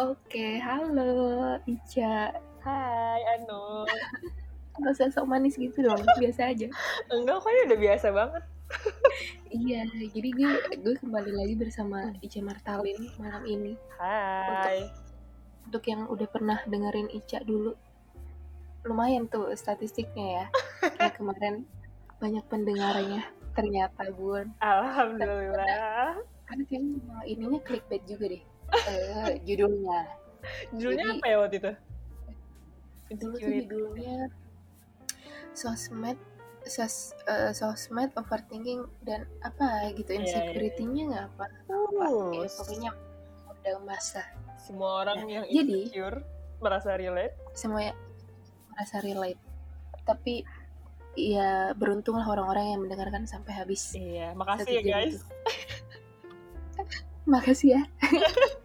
Oke, halo Ica. Hai Anu. Nggak usah sok manis gitu dong, biasa aja. Enggak, kok udah biasa banget. iya, jadi gue gue kembali lagi bersama Ica Martalin malam ini. Hai. Untuk, untuk yang udah pernah dengerin Ica dulu, lumayan tuh statistiknya ya. Kayak kemarin banyak pendengarnya ternyata bun. Alhamdulillah. Karena kayaknya ininya clickbait juga deh uh, judulnya. Judulnya Jadi, apa ya waktu itu? Dulu tuh judulnya sosmed sos, uh, sosmed overthinking dan apa gitu iya, iya, insecurity-nya nggak apa, apa ya, pokoknya udah masa semua orang nah, yang insecure jadi, merasa relate? Semua ya merasa relate. Tapi ya beruntunglah orang-orang yang mendengarkan sampai habis. Iya makasih ya guys. Makasih ya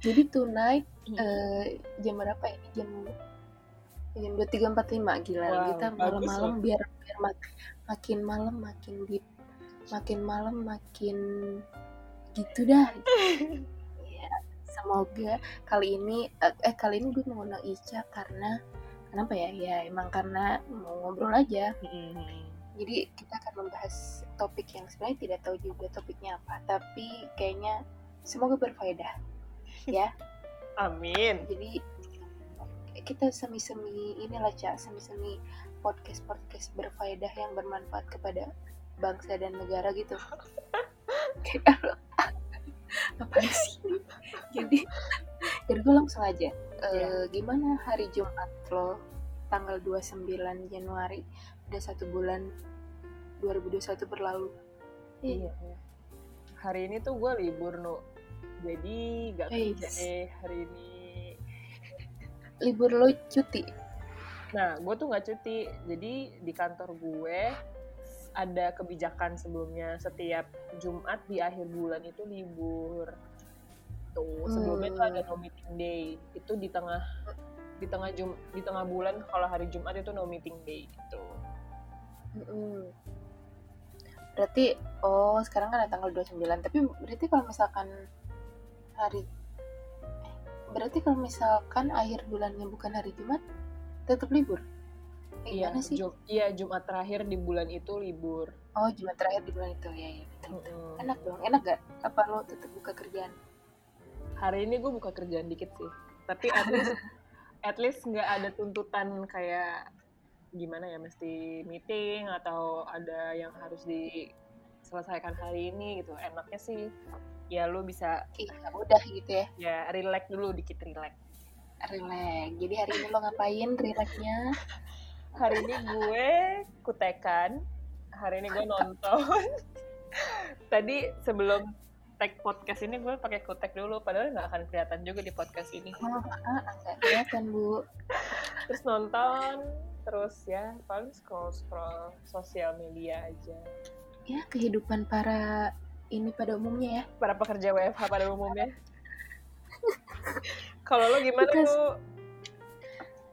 jadi tonight uh, jam berapa ini jam jam dua tiga empat lima. Gila wow, kita malam-malam biar biar mak makin malam makin deep makin malam makin gitu dah. Ya semoga kali ini eh, eh kali ini gue mengundang Ica karena kenapa ya? Ya emang karena mau ngobrol aja. Mm-hmm. jadi kita akan membahas topik yang sebenarnya tidak tahu juga topiknya apa tapi kayaknya semoga berfaedah ya. Amin. Jadi kita semi-semi inilah cak semi-semi podcast podcast berfaedah yang bermanfaat kepada bangsa dan negara gitu. Apa sih? Jadi jadi gue langsung aja. Yeah. Iya. gimana hari Jumat lo? Tanggal 29 Januari udah satu bulan 2021 berlalu. Iya, iya. hari ini tuh gue libur no jadi gak kerja eh hari ini. Libur lo cuti? Nah gue tuh nggak cuti. Jadi di kantor gue ada kebijakan sebelumnya. Setiap Jumat di akhir bulan itu libur. Tuh sebelumnya hmm. tuh ada no meeting day. Itu di tengah di tengah jum di tengah bulan kalau hari Jumat itu no meeting day gitu. Hmm. berarti oh sekarang kan ada tanggal 29 tapi berarti kalau misalkan hari. Eh, berarti kalau misalkan akhir bulannya bukan hari Jumat tetap libur? Eh, iya sih? Jum iya Jumat terakhir di bulan itu libur. Oh Jumat terakhir di bulan itu. Ya ya betul, betul. Hmm. enak dong. Enak gak apa lo tetap buka kerjaan? Hari ini gue buka kerjaan dikit sih. Tapi at least at least nggak ada tuntutan kayak gimana ya mesti meeting atau ada yang harus diselesaikan hari ini gitu. Enaknya sih ya lu bisa iya, udah gitu ya. Ya relax dulu dikit relax. Relax. Jadi hari ini lo ngapain? Relaxnya? Hari ini gue kutekan. Hari ini gue nonton. Tadi sebelum tag podcast ini gue pakai kutek dulu. Padahal nggak akan kelihatan juga di podcast ini. Oh, ah, kelihatan bu. Terus nonton. Terus ya paling scroll scroll sosial media aja ya kehidupan para ini pada umumnya ya. Para pekerja WFH pada umumnya. Kalau lo gimana Because, lo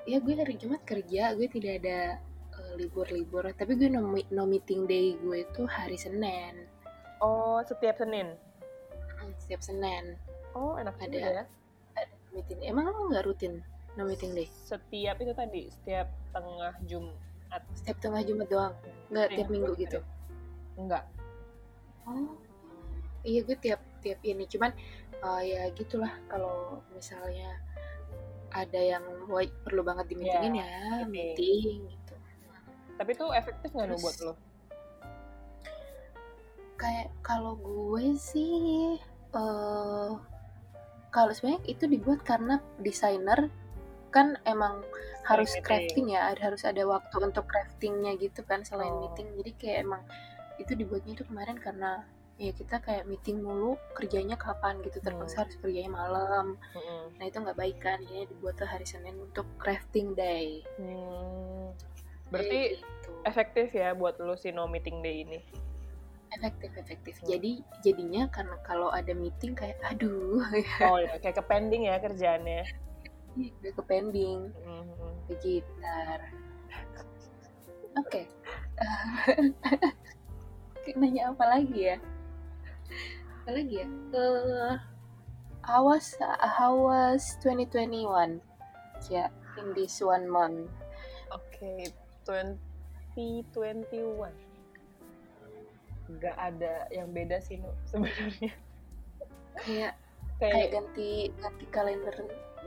ya gue hari Jumat kerja gue tidak ada uh, libur-libur. Tapi gue no, no meeting day gue itu hari Senin. Oh setiap Senin? Hmm, setiap Senin. Oh enak ada ya. ada meeting. Emang lo nggak rutin no meeting day? Setiap itu tadi setiap tengah Jumat setiap tengah Jumat doang? Nggak tiap minggu gitu enggak oh iya gue tiap tiap ini cuman uh, ya gitulah kalau misalnya ada yang perlu banget di meetingin yeah, ya meeting. meeting gitu tapi tuh efektif nggak nih buat lo kayak kalau gue sih uh, kalau sebenarnya itu dibuat karena desainer kan emang harus meeting. crafting ya ada harus ada waktu untuk craftingnya gitu kan selain oh. meeting jadi kayak emang itu dibuatnya itu kemarin karena ya kita kayak meeting mulu kerjanya kapan gitu terpaksa hmm. harus kerjanya malam hmm. nah itu nggak baik kan ini dibuat hari Senin untuk crafting day hmm. berarti gitu. efektif ya buat lu si no meeting day ini efektif efektif hmm. jadi jadinya karena kalau ada meeting kayak aduh oh ya kayak ke pending ya kerjaannya iya ke pending hmm. gitar oke okay. nanya apa lagi ya apa lagi ya uh, how was how was 2021 yeah in this one month Oke, 2021. Nggak ada yang beda sih, Nu, sebenarnya. kayak kayak Kayak ganti ganti kalender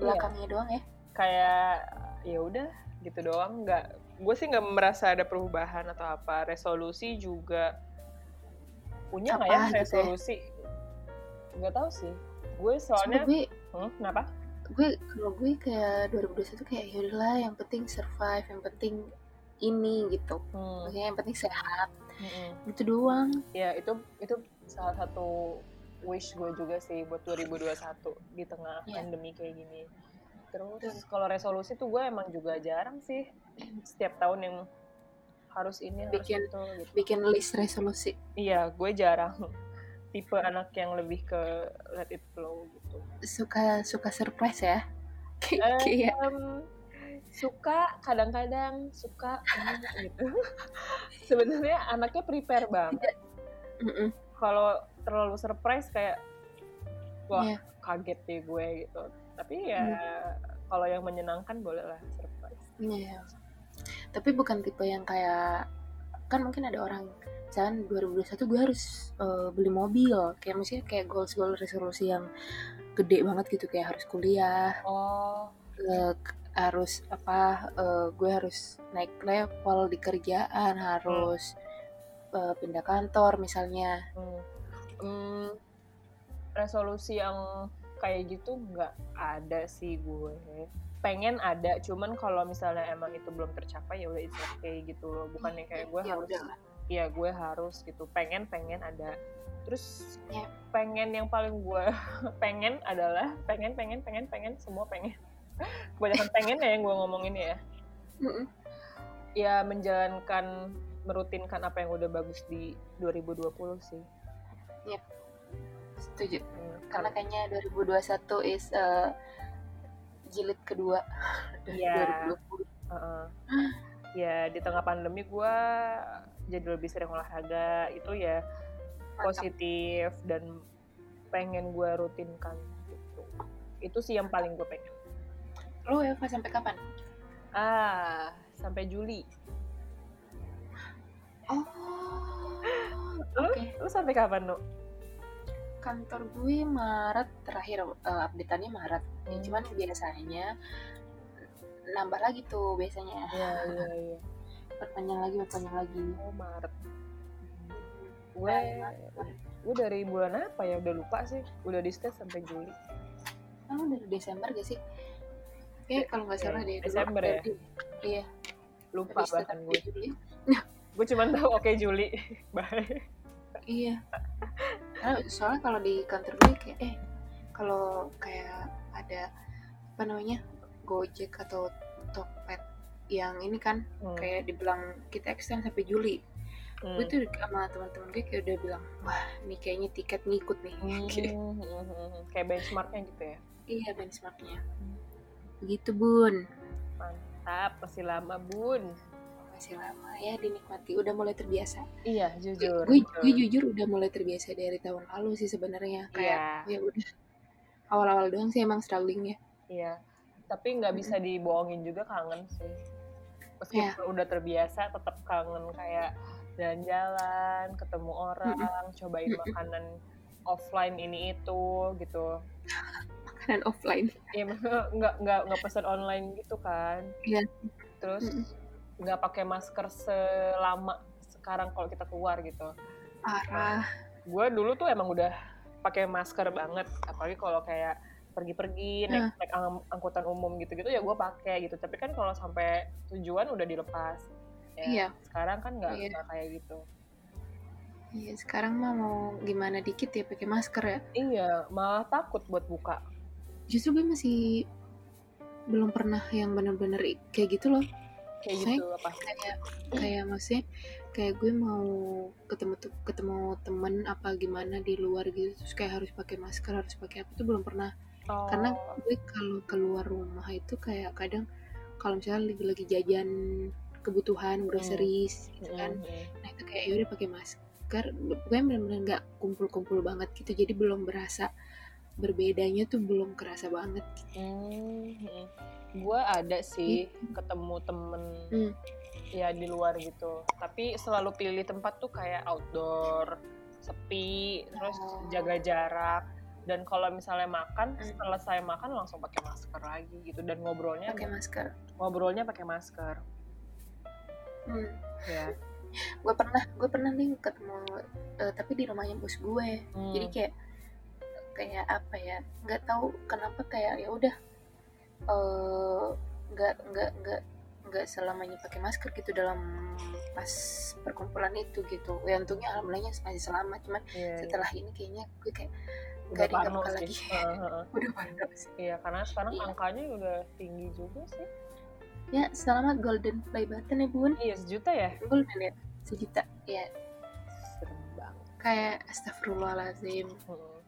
belakangnya doang ya kayak ya udah gitu doang. Nggak, gue sih nggak merasa ada perubahan atau apa. Resolusi juga punya nggak ya Apa gitu ya? resolusi? Nggak tahu sih. Gue soalnya gue hmm, kenapa? gue kalau gue kayak 2021 kayak yaudahlah yang penting survive yang penting ini gitu Hmm, maksudnya yang penting sehat mm-mm. itu doang Ya itu itu salah satu wish gue juga sih buat 2021 di tengah Iya. pandemi kayak gini. Terus kalau resolusi tuh gue emang juga jarang sih setiap tahun yang harus ini harus Bikin- itu gitu. bikin list resolusi Iya, gue jarang tipe anak yang lebih ke let it flow gitu. suka suka surprise ya kayak Em, suka kadang-kadang suka gitu. Sebenarnya anaknya prepare banget. mm-mm. kalau terlalu surprise kayak wah Iya. kaget deh gue gitu tapi ya kalau yang menyenangkan bolehlah surprise Iya. Tapi bukan tipe yang kayak kan mungkin ada orang misalkan 2021 gue harus eh, beli mobil. Kayak maksudnya kayak goals goals resolusi yang gede banget gitu kayak harus kuliah oh. k- harus apa eh, gue harus naik level di kerjaan harus eh, pindah kantor misalnya. Hmm. Hmm, resolusi yang kayak gitu nggak ada sih gue pengen ada cuman kalau misalnya emang itu belum tercapai ya udah it's okay gitu loh. Bukan yang kayak gue Ya harus ya gue harus gitu. Pengen pengen ada. Terus Ya. pengen yang paling gue pengen adalah pengen pengen pengen pengen semua pengen. Kebanyakan pengen ya yang gue ngomongin ya. Mm-mm. ya menjalankan merutinkan apa yang udah bagus di 2020 sih. Setuju. Hmm, karena kayaknya 2021 is eh, jilid kedua Iya. 2020 Heeh. ya di tengah pandemi gue jadi lebih sering olahraga. Itu ya Mantap. positif dan pengen gue rutinkan gitu. Itu sih yang paling gue pengen. Lo Eva sampai kapan? Ah sampai Juli. Oh lu, oke. Lu sampai kapan nu kantor gue Maret terakhir uh, updateannya Maret. Ya, Hmm. cuman biasanya nambah lagi tuh biasanya. Iya iya iya. Perpanjang lagi perpanjang lagi. Oh Maret. Gue gue dari bulan apa ya? Udah lupa sih. Udah di stay sampai Juli. Kan dari Desember gak sih? Kayak kalau nggak salah deh Desember ya? iya. Lupa bahkan gue. Gue cuma tahu oke Juli. Bye. Iya Karena soalnya kalau di kantor gue kayak eh kalau kayak ada apa namanya Gojek atau Tokped yang ini kan Hmm, kayak dibilang kita extend sampai Juli. Hmm. gue tuh sama teman-teman gue kayak udah bilang wah ini kayaknya tiket ngikut nih. Hmm, hmm, hmm, hmm. kayak benchmarknya gitu ya? Iya benchmarknya. Begitu bun. Mantap masih lama bun masih lama ya dinikmati udah mulai terbiasa iya jujur gue, gue jujur udah mulai terbiasa dari tahun lalu sih sebenarnya kayak Iya. ya udah awal-awal doang sih emang struggling ya Iya, tapi nggak bisa dibohongin juga kangen sih. Iya. Meskipun udah terbiasa, tetap kangen kayak jalan-jalan, ketemu orang, cobain makanan offline ini itu gitu. makanan offline Iya, nggak nggak nggak pesan online gitu kan. Iya. Terus. Nggak pakai masker selama sekarang kalau kita keluar gitu. parah Gue dulu tuh emang udah pakai masker banget, apalagi kalau kayak pergi-pergi naik, naik ang- angkutan umum gitu-gitu ya gue pakai gitu. Tapi kan kalau sampai tujuan udah dilepas. Ya, Iya. Sekarang kan nggak Iya. kayak gitu. iya sekarang mah mau gimana dikit ya pakai masker ya Iya, malah takut buat buka. justru gue masih belum pernah yang bener-bener kayak gitu loh Kayak Saya- gitu apa? kayak kayak maksudnya kayak gue mau ketemu ketemu temen apa gimana di luar gitu terus kayak harus pakai masker harus pakai apa tuh belum pernah. Oh, karena gue kalau keluar rumah itu kayak kadang kalau misalnya lagi lagi jajan kebutuhan groceries gitu kan mm, nah itu kayak ya udah pakai masker gue benar-benar nggak kumpul-kumpul banget gitu jadi belum berasa berbedanya tuh belum kerasa banget. Hmm, gue ada sih Gitu. ketemu temen Hmm. ya di luar gitu. Tapi selalu pilih tempat tuh kayak outdoor, sepi, terus Oh. jaga jarak. Dan kalau misalnya makan, Hmm. setelah saya makan langsung pakai masker lagi gitu. Dan ngobrolnya Pakai masker. ngobrolnya pakai masker. Hmm. Ya. Gue pernah, gue pernah nih ketemu, eh, tapi di rumahnya bos gue. Hmm. Jadi kayak kayak apa ya? Nggak tahu kenapa kayak ya udah eh, nggak nggak nggak nggak selamanya pakai masker gitu dalam pas perkumpulan itu gitu. Ya untungnya alhamdulillahnya masih selamat. Cuman Iya, iya. setelah ini kayaknya gue kayak nggak ada sih. lagi. Heeh, heeh. udah parno sih. Iya, karena sekarang Iya. angkanya udah tinggi juga sih. Ya selamat golden play button ya bun. Iya, sejuta ya? Golden ya sejuta. Ya Serem banget. kayak astagfirullahaladzim Heeh.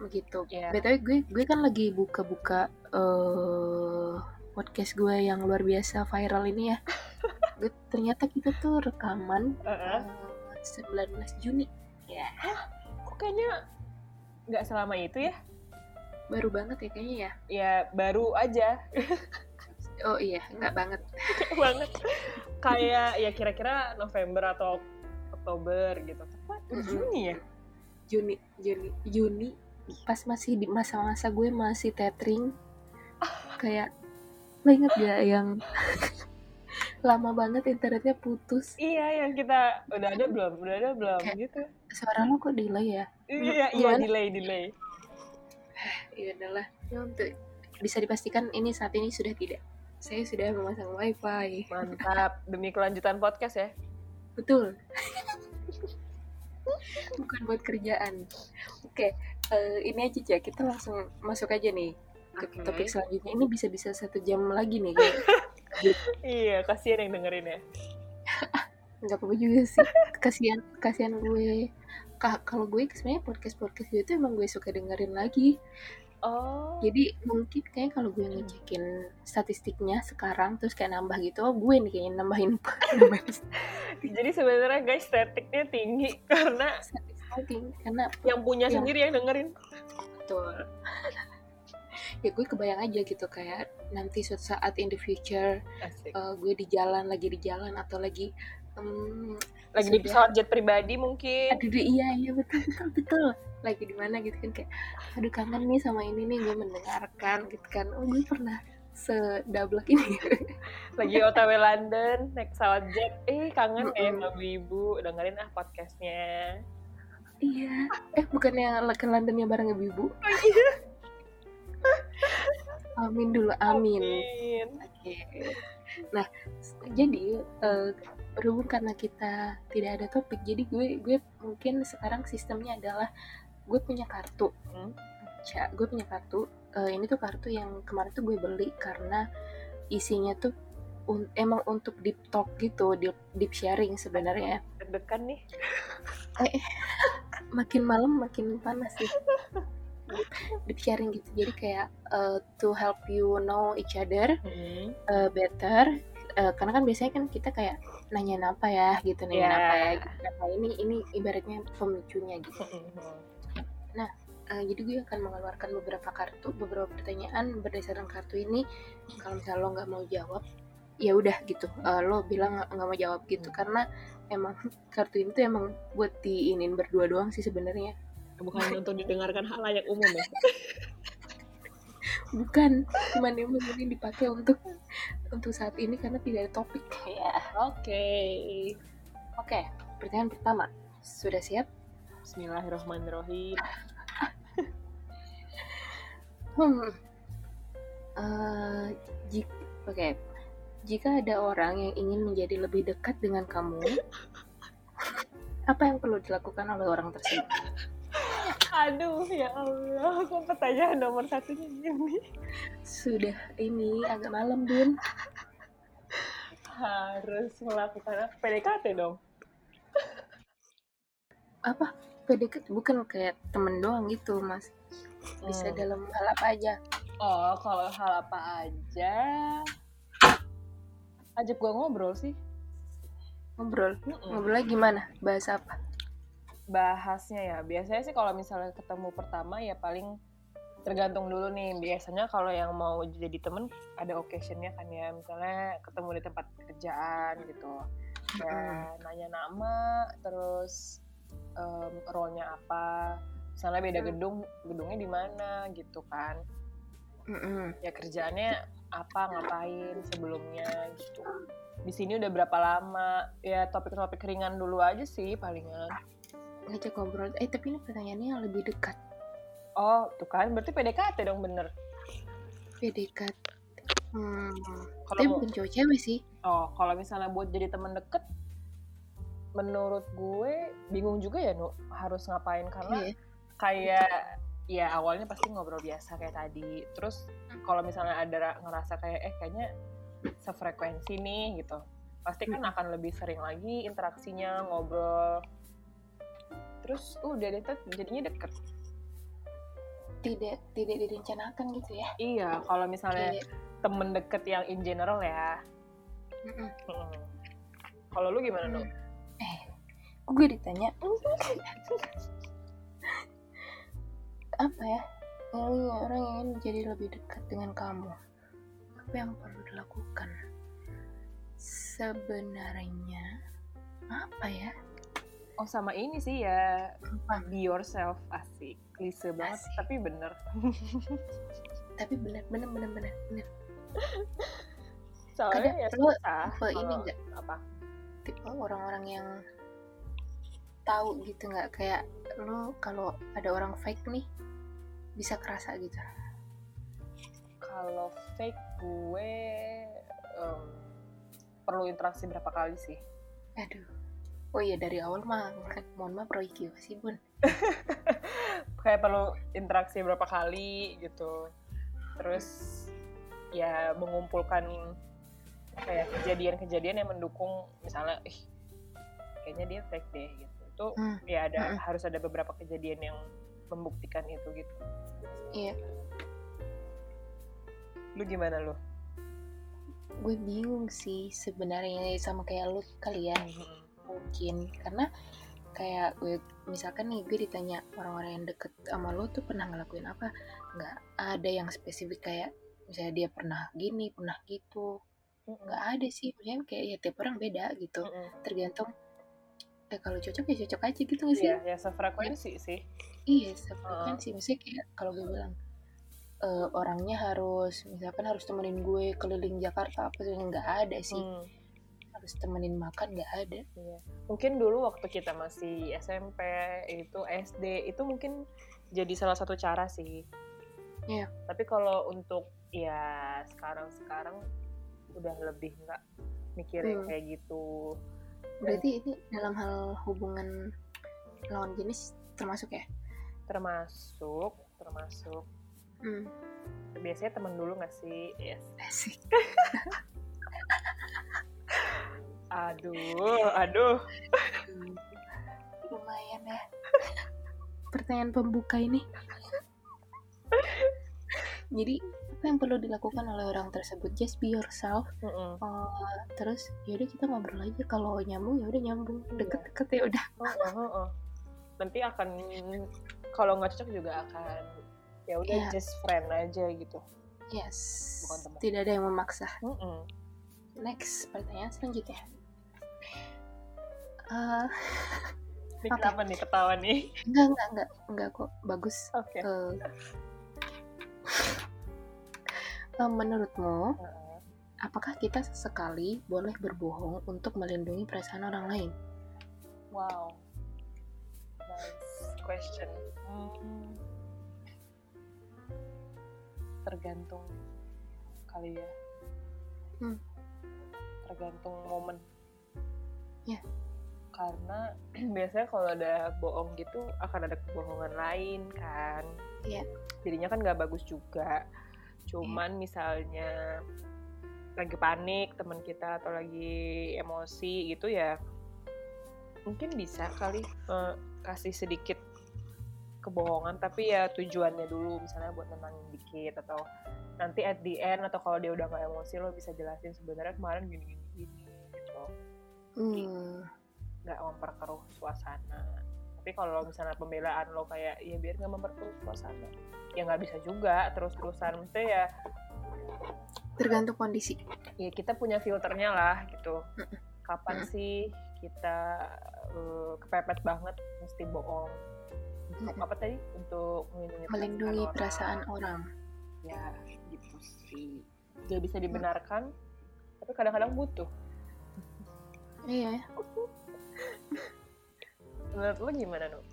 begitu. Iya. btw gue gue kan lagi buka-buka eh podcast gue yang luar biasa viral ini ya. ternyata kita tuh rekaman Heeh. eh, 19 Juni. Ya Kok kayaknya nggak selama itu ya? baru banget ya kayaknya ya. Ya baru aja Oh iya nggak banget. banget. Kayak ya kira-kira November atau Oktober gitu. Udah Mm-mm. Juni ya? Juni Juni Juni pas masih di masa-masa gue masih tethering kayak lo inget gak yang lama banget internetnya putus Iya, yang kita udah ada belum? Udah ada belum Kayak- gitu. suara lo kok delay ya Iya, iya gimana? delay, delay. iya adalah ya untuk bisa dipastikan ini saat ini sudah tidak saya sudah memasang wifi Mantap. Demi kelanjutan podcast ya. betul bukan buat kerjaan oke eh, ini aja ya kita langsung masuk aja nih ke Oke. topik selanjutnya ini bisa-bisa satu jam lagi nih kayak Iya, kasihan yang dengerin ya. nggak apa-apa juga sih kasihan kasihan gue Ka- kalau gue sebenarnya podcast podcast gue itu emang gue suka dengerin lagi Oh. jadi mungkin kayak kalau gue ngecekin statistiknya sekarang terus kayak nambah gitu oh gue nih kayaknya nambahin nambahin Jadi sebenarnya guys statiknya tinggi karena karena yang punya Iya. sendiri yang dengerin. betul ya gue kebayang aja gitu kayak nanti suatu saat in the future Asik. eh, gue di jalan lagi di jalan atau lagi em, Lagi di sudah. pesawat jet pribadi mungkin. aduh duh, iya iya betul betul betul lagi di mana gitu kan kayak aduh kangen nih sama ini nih gue mendengarkan gitu kan oh gue pernah sedablek ini Lagi OTW London naik pesawat jet. Eh kangen eh Mm-mm. sama ibu dengerin ah podcastnya. iya eh bukannya ke Londonnya bareng ibu amin dulu amin Amin. Oke. Nah, s- jadi eh, berhubung karena kita tidak ada topik, jadi gue gue mungkin sekarang sistemnya adalah gue punya kartu. Hmm. Gue punya kartu. Eh, ini tuh kartu yang kemarin tuh gue beli karena isinya tuh un- emang untuk deep talk gitu, deep, deep sharing sebenarnya. Deg-degan nih. Makin malam makin panas sih. deep sharing gitu. Jadi kayak eh, to help you know each other. Hmm. uh, better uh, karena kan biasanya kan kita kayak nanyain apa ya gitu nanyain Iya. apa ya gitu. Nah, ini ini ibaratnya pemicunya gitu. Uh, jadi gue akan mengeluarkan beberapa kartu, beberapa pertanyaan berdasarkan kartu ini. Kalau misalnya lo nggak mau jawab, ya udah gitu. Uh, lo bilang nggak nggak mau jawab gitu Hmm. karena emang kartu ini tuh emang buat diinin berdua doang sih sebenarnya. Bukan untuk didengarkan halayak umum ya. Bukan, cuman emang ini dipakai untuk untuk saat ini karena tidak ada topik. Ya. Oke. Oke, pertanyaan pertama. Sudah siap? Bismillahirrahmanirrahim. Hmm. Eh, jik- oke. Jika ada orang yang ingin menjadi lebih dekat dengan kamu, apa yang perlu dilakukan oleh orang tersebut? Aduh, ya Allah. Kok pertanyaan nomor satunya gini? Sudah ini agak malam, Bun. Harus melakukan? PDKT dong. Apa? PDKT bukan kayak temen doang gitu, Mas. Bisa Hmm. dalam hal apa aja. Oh, kalau hal apa aja ajak gua ngobrol sih. Ngobrol. Mm-mm. Ngobrolnya gimana? Bahasa apa? Bahasnya ya. Biasanya sih kalau misalnya ketemu pertama ya paling tergantung dulu nih. Biasanya kalau yang mau jadi temen ada occasionnya kan ya. Misalnya ketemu di tempat kerjaan gitu. Ya nanya nama terus um, role-nya apa. Misalnya beda gedung gedungnya di mana gitu kan. Ya kerjaannya apa ngapain sebelumnya gitu. Di sini udah berapa lama? Ya topik-topik ringan dulu aja sih palingan ngajak ngobrol. Eh tapi ini pertanyaannya yang lebih dekat. Oh tuh kan. Berarti PDKT dong bener. PDKT hmm. Kalau tapi bukan cowok cewek sih. Oh kalau misalnya buat jadi teman deket menurut gue bingung juga ya nu harus ngapain. Karena yeah. kayak ya awalnya pasti ngobrol biasa kayak tadi. Terus hmm. kalau misalnya ada ngerasa kayak eh kayaknya sefrekuensi nih gitu. Pasti kan hmm. akan lebih sering lagi interaksinya ngobrol terus udah deh jadinya deket. Tidak tidak direncanakan gitu ya? Iya kalau misalnya Kayak... temen deket yang in general ya. Mm -mm. kalau lu gimana mm. dong eh gue ditanya? Apa ya? Orang yang ingin jadi lebih dekat dengan kamu apa yang perlu dilakukan? Sebenarnya apa ya Oh sama ini sih ya. Apa? be yourself asik. Klise banget asik. tapi bener. Tapi bener bener bener bener bener. Soalnya Kadang ya lo tipe ini enggak apa? Tipe orang-orang yang tahu gitu nggak? Kayak lo kalau ada orang fake nih bisa kerasa gitu. Kalau fake gue um, perlu interaksi berapa kali sih? Aduh oh iya dari awal mah mohon maaf Royki sih bun. Kayak perlu interaksi berapa kali gitu. Terus ya mengumpulkan kayak kejadian-kejadian yang mendukung misalnya ih kayaknya dia fake deh gitu. Itu hmm. ya ada hmm. harus ada beberapa kejadian yang membuktikan itu gitu. Iya. Lu gimana lu? Gue bingung sih sebenarnya sama kayak lu kalian ya. hmm mungkin. Karena kayak gue misalkan nih gue ditanya orang-orang yang deket sama lo tuh pernah ngelakuin apa? Nggak ada yang spesifik kayak misalnya dia pernah gini pernah gitu. Nggak ada sih. Maksudnya kayak ya tiap orang beda gitu. Mm -hmm. tergantung eh kalau cocok ya cocok aja gitu nggak sih? Iya ya sefrekuensi ya. sih. Iya sefrekuensi. Uh. misalnya kayak kalau gue bilang uh, orangnya harus misalkan harus temenin gue keliling Jakarta apa sih nggak ada sih. Mm harus temenin makan nggak ada iya. mungkin dulu waktu kita masih SMP itu SD itu mungkin jadi salah satu cara sih Iya. tapi kalau untuk ya sekarang sekarang udah lebih nggak mikirin hmm. kayak gitu berarti ini dalam hal hubungan lawan jenis termasuk ya termasuk termasuk hmm. biasanya temen dulu nggak sih yes Asik. Aduh, aduh. Lumayan ya. Pertanyaan pembuka ini. Jadi apa yang perlu dilakukan oleh orang tersebut? Just be yourself. Mm -mm. Uh, terus yaudah kita ngobrol aja. Kalau nyambung ya udah nyambung. Deket-deket ya udah. Oh, oh, oh. Nanti akan kalau nggak cocok juga akan ya udah yeah. just friend aja gitu. Yes. Tidak ada yang memaksa. Mm -mm. Next pertanyaan selanjutnya uh, ini okay. kenapa nih ketawa nih enggak enggak enggak enggak kok bagus oke okay. uh, uh, eh, menurutmu uh. apakah kita sesekali boleh berbohong untuk melindungi perasaan orang lain wow nice question hmm. tergantung kali ya hmm. tergantung momen ya yeah karena biasanya kalau ada bohong gitu akan ada kebohongan lain kan. Iya. Jadinya kan nggak bagus juga. Cuman yeah. misalnya lagi panik teman kita atau lagi emosi gitu ya mungkin bisa kali uh, kasih sedikit kebohongan tapi ya tujuannya dulu misalnya buat nenangin dikit atau nanti at the end atau kalau dia udah nggak emosi lo bisa jelasin sebenarnya kemarin gini gini gini gitu. hmm nggak memperkeruh suasana. Tapi kalau misalnya pembelaan lo kayak ya biar nggak memperkeruh suasana. Ya nggak bisa juga terus terusan mesti ya tergantung kondisi. Ya kita punya filternya lah gitu. Kapan sih kita uh, kepepet banget mesti bohong? Untuk apa tadi? Untuk melindungi, melindungi perasaan, orang. orang ya gitu sih. Gak bisa dibenarkan tapi kadang-kadang butuh. Iya menurut lo gimana Nuk?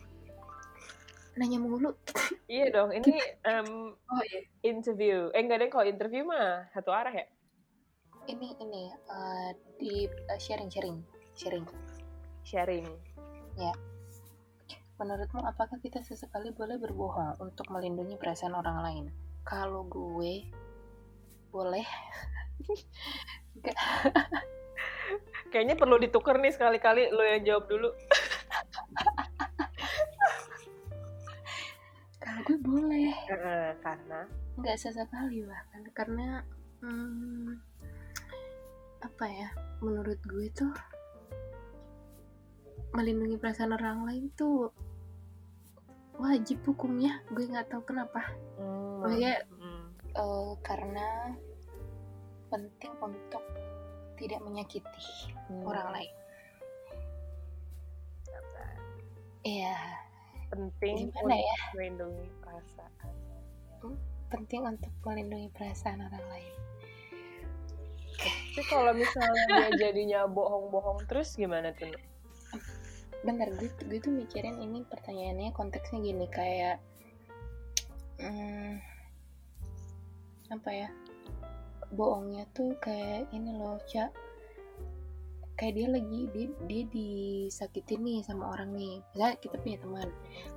nanya mulu. Iya dong ini um, oh, iya. interview. Eh enggak deh kalau interview mah satu arah ya? Ini ini uh, di uh, sharing sharing sharing. Sharing. Ya. Menurutmu apakah kita sesekali boleh berbohong untuk melindungi perasaan orang lain? Kalau gue boleh kayaknya perlu ditukar nih sekali-kali lo yang jawab dulu gue boleh uh, karena nggak sesekali bahkan karena hmm, apa ya menurut gue tuh melindungi perasaan orang lain tuh wajib hukumnya gue nggak tahu kenapa hmm. Maksudnya, hmm. Uh, karena penting untuk tidak menyakiti hmm. orang lain. Iya, penting Gimana untuk ya? melindungi perasaan. Hmm? penting untuk melindungi perasaan orang lain. Tapi kalau misalnya dia jadinya bohong-bohong terus gimana tuh bentar gue, gue tuh mikirin ini pertanyaannya konteksnya gini kayak hmm, apa ya bohongnya tuh kayak ini loh cak kayak dia lagi dia, dia disakitin nih sama orang nih. Misalnya kita punya teman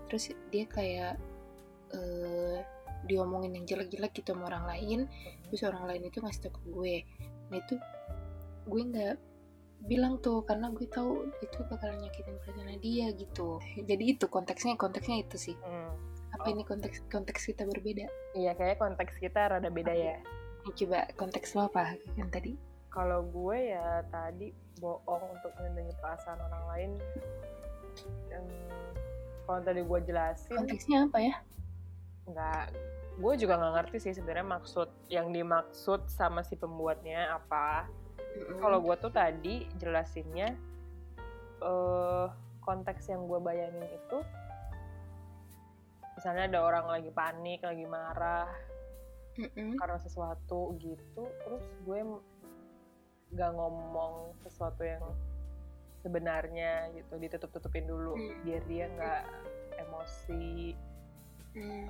terus dia kayak uh, diomongin yang jelek-jelek gitu sama orang lain terus orang lain itu ngasih tau ke gue. Nah itu gue nggak bilang tuh karena gue tahu itu bakal nyakitin perasaan dia gitu. Jadi itu konteksnya konteksnya itu sih. Hmm. apa oh. ini konteks konteks kita berbeda? Iya kayak konteks kita rada beda ya coba konteks lo apa yang tadi? Kalau gue ya tadi bohong untuk melindungi perasaan orang lain. Kalau tadi gue jelasin konteksnya apa ya? Nggak gue juga nggak ngerti sih sebenarnya maksud yang dimaksud sama si pembuatnya apa. Mm-hmm. kalau gue tuh tadi jelasinnya uh, konteks yang gue bayangin itu misalnya ada orang lagi panik lagi marah mm-hmm. karena sesuatu gitu terus gue gak ngomong sesuatu yang sebenarnya gitu ditutup-tutupin dulu hmm. biar dia nggak emosi hmm.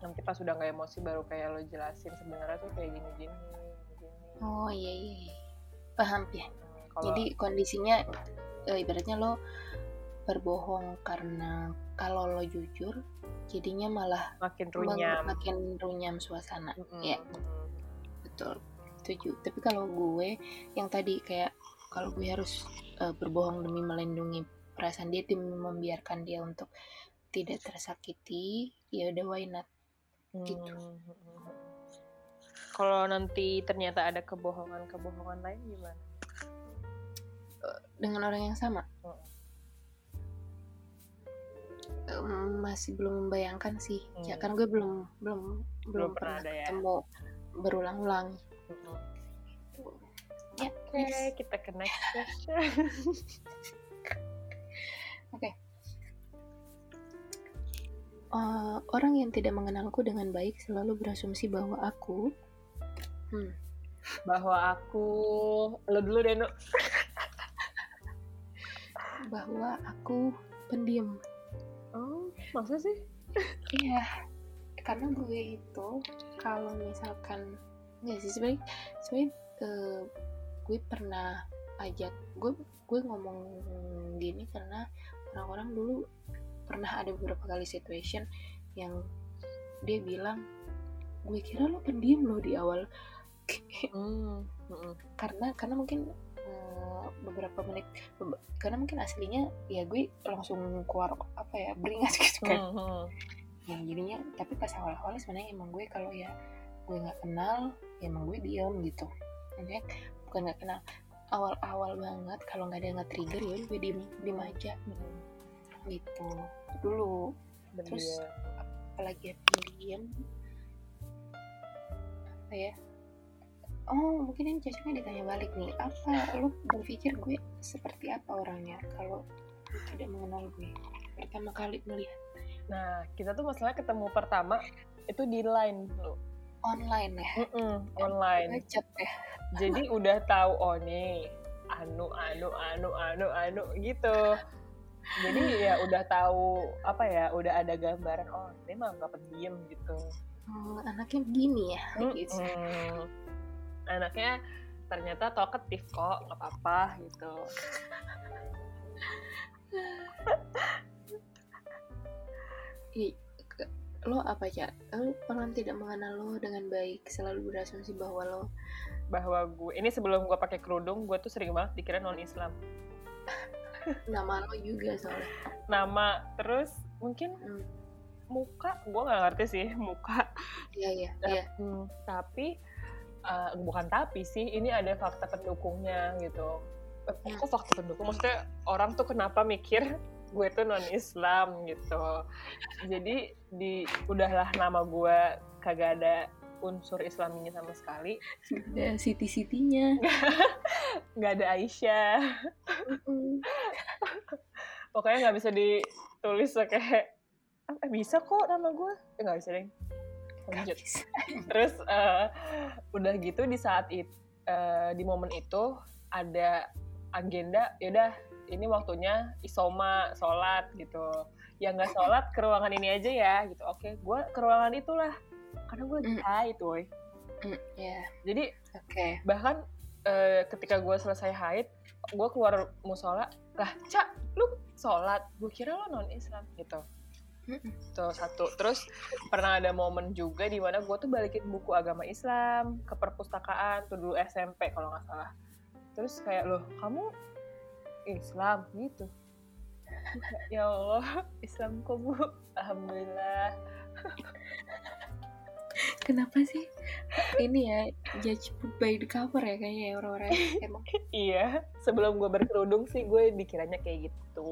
nanti pas udah nggak emosi baru kayak lo jelasin sebenarnya tuh kayak gini gini, oh iya, iya iya paham ya Kalo, jadi kondisinya eh, ibaratnya lo berbohong karena kalau lo jujur jadinya malah makin runyam. makin runyam suasana. Mm -hmm. ya betul. Setuju. Tapi kalau gue yang tadi kayak kalau gue harus uh, berbohong demi melindungi perasaan dia demi membiarkan dia untuk tidak tersakiti ya udah why not? Gitu. hmm. kalau nanti ternyata ada kebohongan-kebohongan lain gimana? Uh, dengan orang yang sama? Hmm. Um, masih belum membayangkan sih hmm. ya kan gue belum belum belum, belum pernah, pernah ya? ketemu berulang-ulang Ya, Oke, okay, kita ke next question. Oke. Okay. Uh, orang yang tidak mengenalku dengan baik selalu berasumsi bahwa aku hmm, bahwa aku lo dulu deh, bahwa aku pendiam. Masa sih? Iya. Karena gue itu kalau misalkan nggak sih sebenarnya sebenarnya uh, gue pernah ajak gue gue ngomong gini karena orang-orang dulu pernah ada beberapa kali situation yang dia bilang gue kira lo pendiam lo di awal hmm. karena karena mungkin beberapa menit. Karena mungkin aslinya ya gue langsung keluar apa ya beringas gitu kan. Hmm. yang jadinya tapi pas awal-awal sebenarnya emang gue kalau ya gue nggak kenal ya emang gue diam gitu. Maksudnya bukan nggak kenal. Awal-awal banget kalau nggak ada yang nge-trigger ya gue diem diem aja. Gitu. Dulu. Terus dia- apalagi ya pendiam apa ya oh mungkin ini cocoknya ditanya balik nih. Apa? Lu berpikir gue seperti apa orangnya kalau tidak mengenal gue? Pertama kali melihat. Nah kita tuh masalah ketemu pertama itu di line lo online ya? Online. ngechat ya. Jadi udah tahu oh nih anu anu anu anu anu gitu. Jadi ya udah tahu apa ya udah ada gambaran oh ini mah nggak pendiam gitu. Hmm, anaknya begini ya? Gitu Mm-mm. Anaknya ternyata talkative kok nggak apa-apa gitu. Ke- lo apa ya lo orang tidak mengenal lo dengan baik selalu berasumsi bahwa lo bahwa gue ini sebelum gue pakai kerudung gue tuh sering banget dikira non Islam nama lo juga soalnya. Nama terus mungkin Hmm, muka gue nggak ngerti sih muka. Iya iya iya. Hmm, tapi eh, bukan tapi sih ini ada fakta pendukungnya gitu. Eh, Hmm. kok fakta pendukung? Maksudnya orang tuh kenapa mikir gue tuh non Islam gitu. Jadi di udahlah nama gue kagak ada unsur Islaminya sama sekali. Ada city citynya nggak ada Aisyah. Pokoknya nggak bisa ditulis kayak "Ah, eh, bisa kok nama gue. Eh, nggak bisa deh lanjut. terus eh, udah gitu di saat itu di momen itu ada agenda yaudah ini waktunya isoma sholat gitu. Yang nggak sholat ke ruangan ini aja ya gitu. Oke gue ke ruangan itulah. Karena gue Mm. haid Hmm, ya jadi oke. bahkan eh, ketika gue selesai haid gue keluar musola lah cak lu sholat? Gue kira lo non Islam gitu Tuh satu. Terus pernah ada momen juga di mana gue tuh balikin buku agama Islam ke perpustakaan tuh dulu SMP kalau nggak salah. Terus kayak loh kamu Islam gitu. ya Allah Islam kok bu. Alhamdulillah. kenapa sih ini ya judge by the cover ya kayaknya ya orang-orang emang Iya. Sebelum gue berkerudung sih gue dikiranya kayak gitu.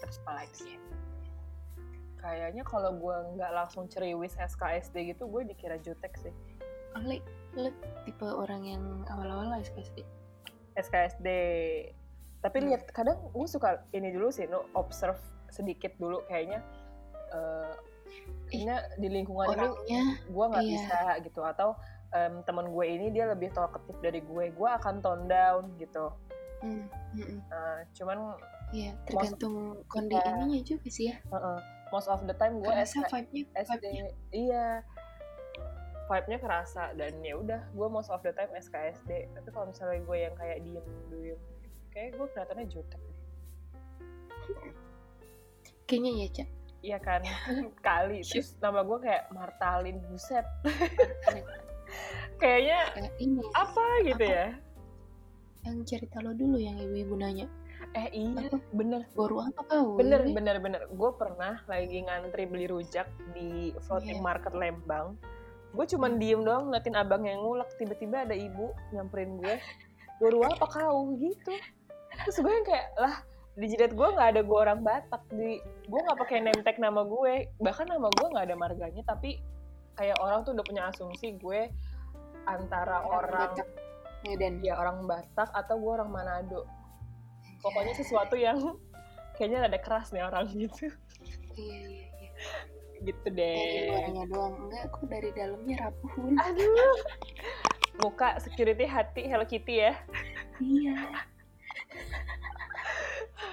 Terus apa lagi ya? Kayaknya kalau gue nggak langsung ceriwis SKSD gitu, gue dikira jutek sih. lo lo tipe orang yang awal-awal SKSD SKSD. Tapi Hmm. lihat kadang gue suka ini dulu sih, no observe sedikit dulu kayaknya. eh kayaknya di lingkungan ini orangnya gue nggak iya. bisa gitu atau em, temen gue ini dia lebih talkative dari gue, gue akan tone down gitu. hmm, hmm, hmm. Nah, cuman Iya, tergantung kondi Iya. ininya juga sih ya. uh-uh, most of the time gue vibe-nya, SD vibe-nya. iya. Vibe-nya kerasa dan ya udah gue most of the time SKSD tapi kalau misalnya gue yang kayak diem diem kayak gue kelihatannya jutek deh. Kayaknya ya, Cak. iya kan? Kali. Terus nama gue kayak Martalin buset kayaknya Kayak ini, apa gitu Apa? ya? Yang cerita lo dulu yang ibu-ibu nanya. Eh iya bener Baru apa kau? bener Ini? bener bener gue pernah lagi ngantri beli rujak di floating Iya. market Lembang gue cuman diem doang ngeliatin abang yang ngulek tiba-tiba ada ibu nyamperin gue baru apa kau gitu terus gue yang kayak lah di jidat gue nggak ada gue orang Batak di gue nggak pakai name tag nama gue bahkan nama gue nggak ada marganya tapi kayak orang tuh udah punya asumsi gue antara orang. Medan. ya orang Batak atau gue orang Manado pokoknya sesuatu yang kayaknya ada keras nih orang gitu Iya, iya, iya. gitu Dari deh luarnya doang. Enggak, kok dari dalamnya rapuhun. aduh muka security hati Hello Kitty ya iya.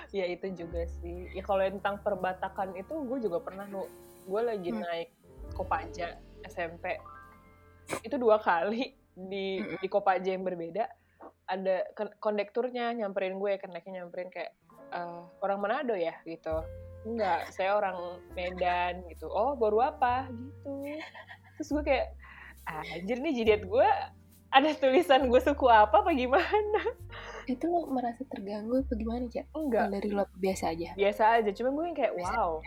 ya itu juga sih ya kalau tentang perbatakan itu gue juga pernah nu gue lagi Hmm. naik Kopaja SMP itu dua kali di Mm-mm. di Kopaja yang berbeda ada kon- kondekturnya nyamperin gue keneknya nyamperin kayak "Eh, orang Manado ya? Gitu. Enggak saya orang Medan gitu. Oh baru apa? Gitu. Terus gue kayak "Ah, anjir nih jidat gue ada tulisan gue suku apa apa gimana? Itu lo merasa terganggu apa gimana, Cak? enggak. Dari lo biasa aja. biasa aja cuma gue yang kayak wow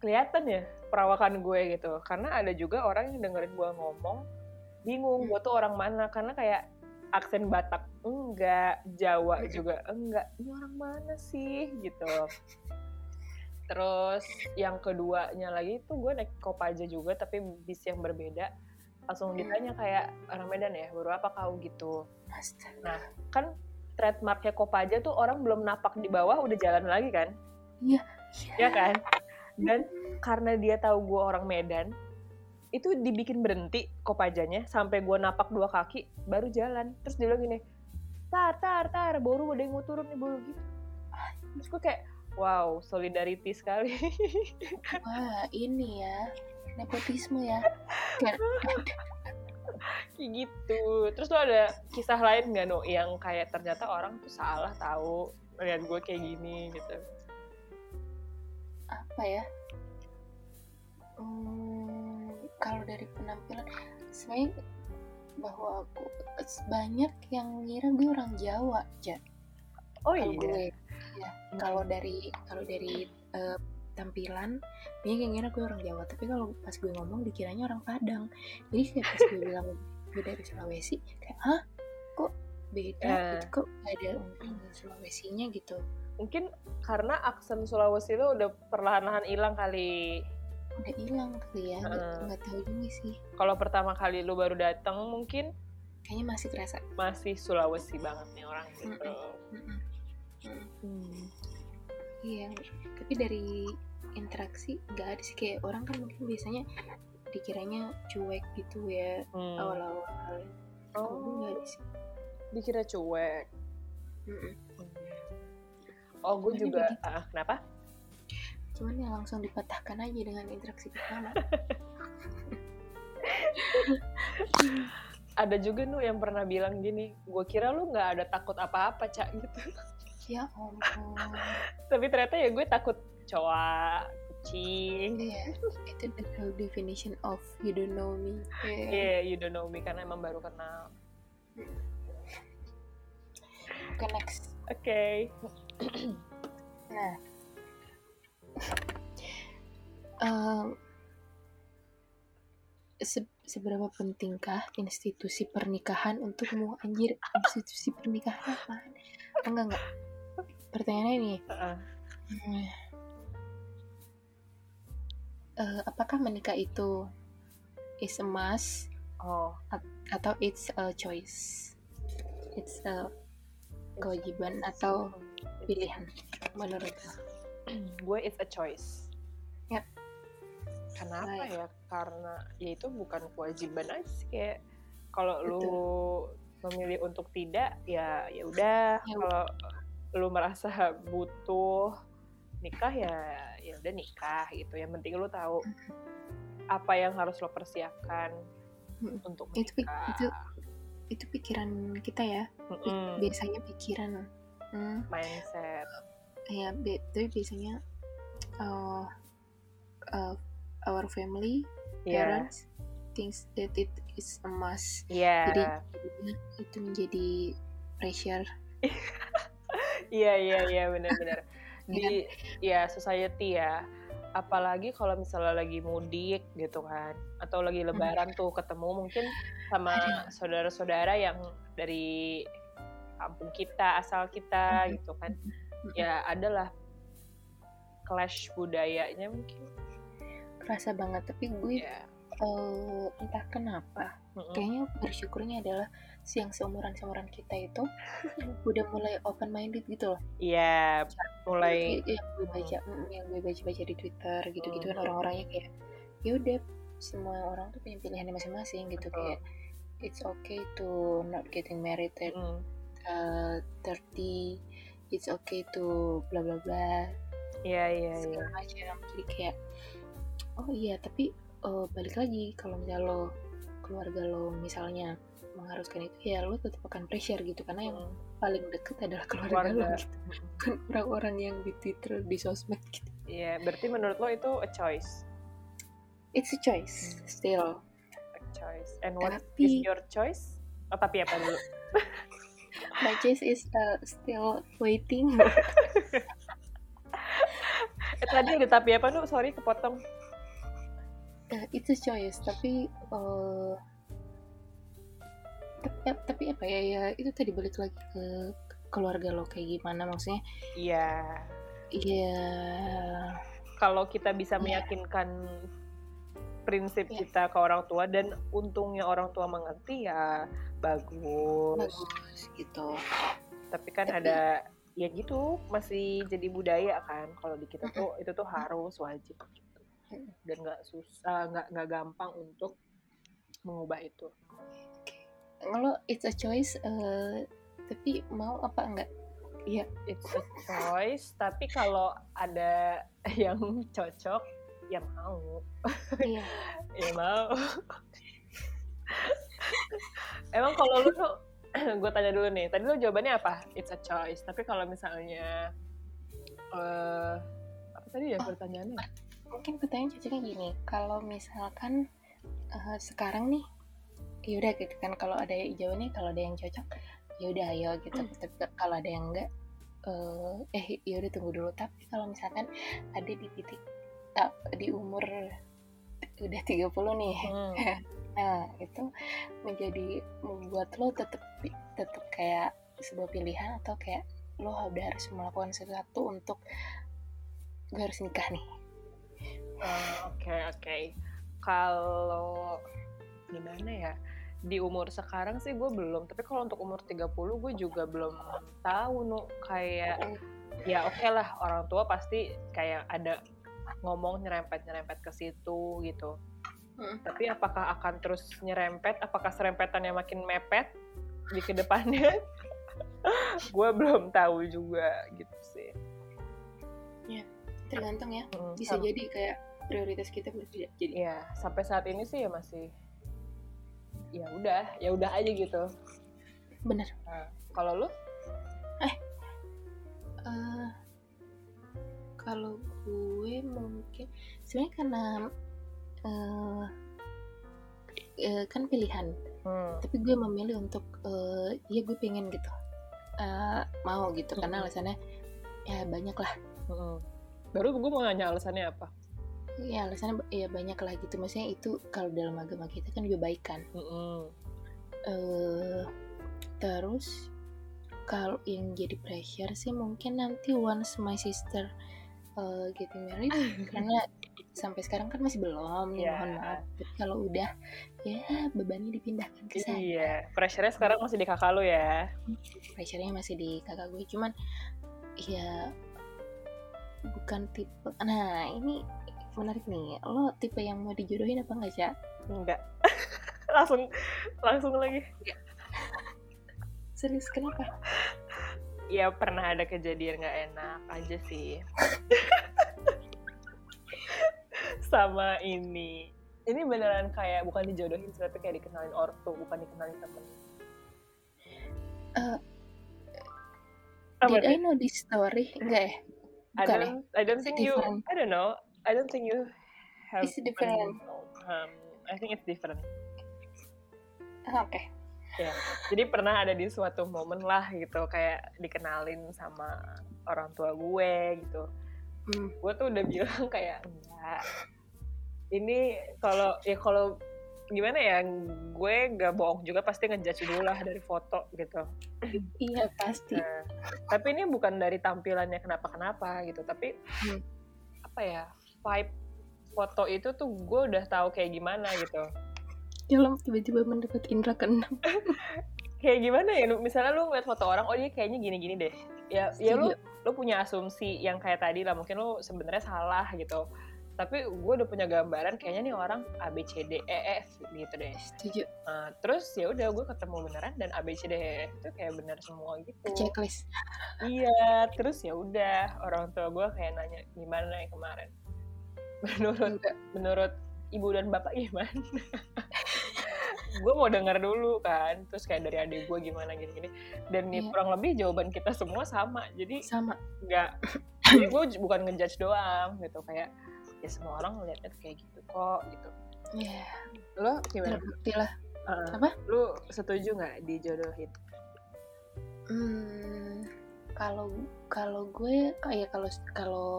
kelihatan ya perawakan gue gitu. Karena ada juga orang yang dengerin gue ngomong bingung Hmm. gue tuh orang mana? Karena kayak aksen Batak enggak, Jawa juga enggak. Ini orang mana sih gitu. Terus yang keduanya lagi itu gue naik Kopaja juga tapi bis yang berbeda. Langsung ditanya kayak orang Medan ya, baru apa kau gitu. Nah, kan trademarknya Kopaja tuh orang belum napak di bawah udah jalan lagi kan? Iya. Ya kan? Dan karena dia tahu gue orang Medan, itu dibikin berhenti Kopajanya sampai gue napak dua kaki baru jalan. Terus dia bilang gini, tar tar tar, baru ada yang mau turun nih baru gitu. Terus gue kayak, wow solidarity sekali. Wah ini ya nepotisme ya. Kayak gitu. Terus tuh ada kisah lain nggak no yang kayak ternyata orang tuh salah tahu lihat gue kayak gini gitu. apa ya? Hmm, kalau dari penampilan sebenarnya bahwa aku banyak yang ngira gue orang Jawa, ja. Oh Kalau iya. gue, ya. Kalau dari kalau dari eh, tampilan, banyak yang ngira gue orang Jawa. Tapi kalau pas gue ngomong dikiranya orang Padang. Jadi kayak pas gue bilang gue dari Sulawesi, kayak hah kok beda? Eh. Gitu, kok nggak ada ungkapan Sulawesinya gitu? Mungkin karena aksen Sulawesi itu udah perlahan-lahan hilang kali. Udah hilang kali ya, nggak Heeh. nggak tahu juga sih. Kalau pertama kali lu baru datang mungkin Kayaknya masih kerasa. masih Sulawesi banget nih orang gitu. Mm-mm. Mm-mm. Mm. Hmm. Iya, tapi dari interaksi nggak ada sih kayak orang kan mungkin biasanya dikiranya cuek gitu ya Hmm. awal-awal. Kalau gue nggak Oh, ada sih. dikira cuek. Mm-mm. Oh, gue juga. Ah, kenapa? Cuman ya langsung dipatahkan aja dengan interaksi pertama. Ada juga nu yang pernah bilang gini, gue kira lu nggak ada takut apa-apa, Cak, gitu. ya ampun. Tapi ternyata ya gue takut coa, kucing. Iya, itu the real definition of you don't know me. Iya, Yeah. you don't know me karena emang baru kenal. Oke next. Oke. Nah, Em, se- seberapa pentingkah institusi pernikahan untukmu? Anjir, institusi pernikahan apaan? Oh, enggak, enggak. Pertanyaannya ini, Heeh. hmm, eh, apakah menikah itu is a must Oh, atau it's a choice? It's a kewajiban atau pilihan menurut lo? gue it's a choice. Yap. Kenapa Baik. ya? Karena ya itu bukan kewajiban aja sih kayak kalau lu memilih untuk tidak ya ya udah Ya kalau lu merasa butuh nikah ya ya udah nikah gitu. Yang penting lu tahu apa yang harus lo persiapkan Mm. untuk Itu menikah. itu itu pikiran kita ya. Mm-mm. Biasanya pikiran. Hmm. mindset. Ya bi- tapi biasanya uh, uh, our family Iya. parents thinks that it is a must. Iya. jadi itu menjadi pressure. Iya iya iya benar-benar. Iya di ya society ya. Apalagi kalau misalnya lagi mudik gitu kan atau lagi lebaran tuh ketemu mungkin sama saudara-saudara yang dari kampung kita asal kita Mhm. gitu kan ya adalah clash budayanya mungkin kerasa banget tapi gue ya uh, entah kenapa Mm-mm. kayaknya bersyukurnya adalah si yang seumuran seumuran kita itu udah mulai open minded gitu loh Iya, mulai yang gue baca mm, yang gue baca baca di twitter gitu gitu kan Hmm. orang-orangnya kayak ya udah semua orang tuh punya pilihannya masing-masing gitu Betul. kayak it's okay to not getting married at Mm, uh, 30 it's okay to bla bla bla. Iya iya iya. Segala macam. Jadi kayak oh iya tapi uh, balik lagi kalau misalnya lo keluarga lo misalnya mengharuskan itu ya lo tetap akan pressure gitu. Karena yang Mm, paling deket adalah keluarga, lo keluarga. gitu. Bukan orang-orang yang di Twitter di sosmed gitu. Iya, berarti menurut lo itu a choice? It's a choice still. A choice. And what is Tapi- your choice? Oh tapi apa dulu my choice is uh, still waiting. Eh, tadi ada tapi apa nu sorry kepotong. Uh, it's a choice tapi uh, tapi, ya, tapi apa ya ya itu tadi balik lagi ke keluarga lo kayak gimana maksudnya? Iya. Iya. Kalau kita bisa iya. meyakinkan prinsip yeah. kita ke orang tua dan untungnya orang tua mengerti ya bagus. Bagus gitu. Tapi kan Tapi, ada ya gitu masih jadi budaya kan kalau di kita tuh itu tuh harus wajib gitu. dan nggak susah nggak nggak gampang untuk mengubah itu. Kalau it's a choice, uh, tapi mau apa enggak? Iya, it's a choice. tapi kalau ada yang cocok, ya mau. Iya. Ya mau. Emang kalau lu tuh gue tanya dulu nih tadi lu jawabannya apa? It's a choice. Tapi kalau misalnya uh, apa tadi ya oh, pertanyaannya? Mungkin pertanyaan cocoknya gini kalau misalkan uh, sekarang nih yaudah gitu kan kalau ada jawabannya kalau ada yang cocok yaudah ayo gitu. Mm. tapi kalau ada yang enggak uh, eh yaudah tunggu dulu. Tapi kalau misalkan ada di titik di umur udah 30 nih. Hmm. nah, itu menjadi membuat lo tetap tetap kayak sebuah pilihan atau kayak lo udah harus melakukan sesuatu untuk gue harus nikah nih. Oke, uh, oke. Okay, okay. Kalau gimana ya? Di umur sekarang sih gue belum, tapi kalau untuk umur 30 gue juga belum tahu nu kayak ya oke okay lah orang tua pasti kayak ada ngomong nyerempet-nyerempet ke situ gitu. Hmm. Tapi apakah akan terus nyerempet? Apakah serempetannya makin mepet di ke depannya? gue belum tahu juga gitu sih. Ya, tergantung ya. Hmm, Bisa jadi kayak prioritas kita berbeda. Jadi ya sampai saat ini sih ya masih ya udah, ya udah aja gitu. Bener. Nah, kalau lu? Eh, uh, kalau gue mungkin sebenarnya karena uh, uh, kan pilihan hmm. tapi gue memilih untuk uh, ya gue pengen gitu uh, mau gitu hmm. karena alasannya ya banyak lah hmm. baru gue mau nanya alasannya apa ya alasannya ya banyak lah gitu maksudnya itu kalau dalam agama kita kan juga baik kan hmm. uh, terus kalau yang jadi pressure sih mungkin nanti once my sister uh, getting married karena sampai sekarang kan masih belum yeah. mohon maaf. Tapi kalau udah ya bebannya dipindahkan ke saya iya pressure-nya sekarang masih di kakak lu ya. Pressure-nya masih di kakak gue cuman ya bukan tipe nah ini menarik nih. Lo tipe yang mau dijodohin apa enggak sih enggak. Langsung langsung lagi. Serius kenapa ya pernah ada kejadian nggak enak aja sih. Sama ini. Ini beneran kayak bukan dijodohin tapi kayak dikenalin ortu bukan dikenalin temen. Uh, did I know this story? Enggak ya? Bukan I don't ya? I don't think you I don't know. I don't think you have it's different. um, I think it's different. Oke okay ya jadi pernah ada di suatu momen lah gitu kayak dikenalin sama orang tua gue gitu. Hmm. gue tuh udah bilang kayak enggak. Ini kalau ya kalau gimana ya gue gak bohong juga pasti ngejudge dulu lah dari foto gitu. Iya pasti. Nah, tapi ini bukan dari tampilannya kenapa kenapa gitu tapi hmm. apa ya vibe foto itu tuh gue udah tahu kayak gimana gitu Dalam tiba-tiba mendapat indra keenam. kayak gimana ya? Misalnya lu ngeliat foto orang, oh dia kayaknya gini-gini deh. Ya, ya lu lu punya asumsi yang kayak tadi lah. Mungkin lu sebenarnya salah gitu. Tapi gue udah punya gambaran kayaknya nih orang A B C D E F gitu deh. Setuju. Nah, terus ya udah gue ketemu beneran dan A B C D E F itu kayak bener semua gitu. Checklist. iya, terus ya udah orang tua gue kayak nanya gimana yang kemarin. Menurut menurut ibu dan bapak gimana? gue mau denger dulu kan terus kayak dari adik gue gimana gini-gini. Dan nih yeah. kurang lebih jawaban kita semua sama. Jadi sama. nggak jadi gue bukan ngejudge doang gitu. Kayak ya semua orang ngeliatnya kayak gitu kok gitu. Iya. Yeah. lo gimana? Terbukti lah. Uh, apa? Lu setuju nggak dijodohin? Hmm kalau kalau gue kayak kalau kalau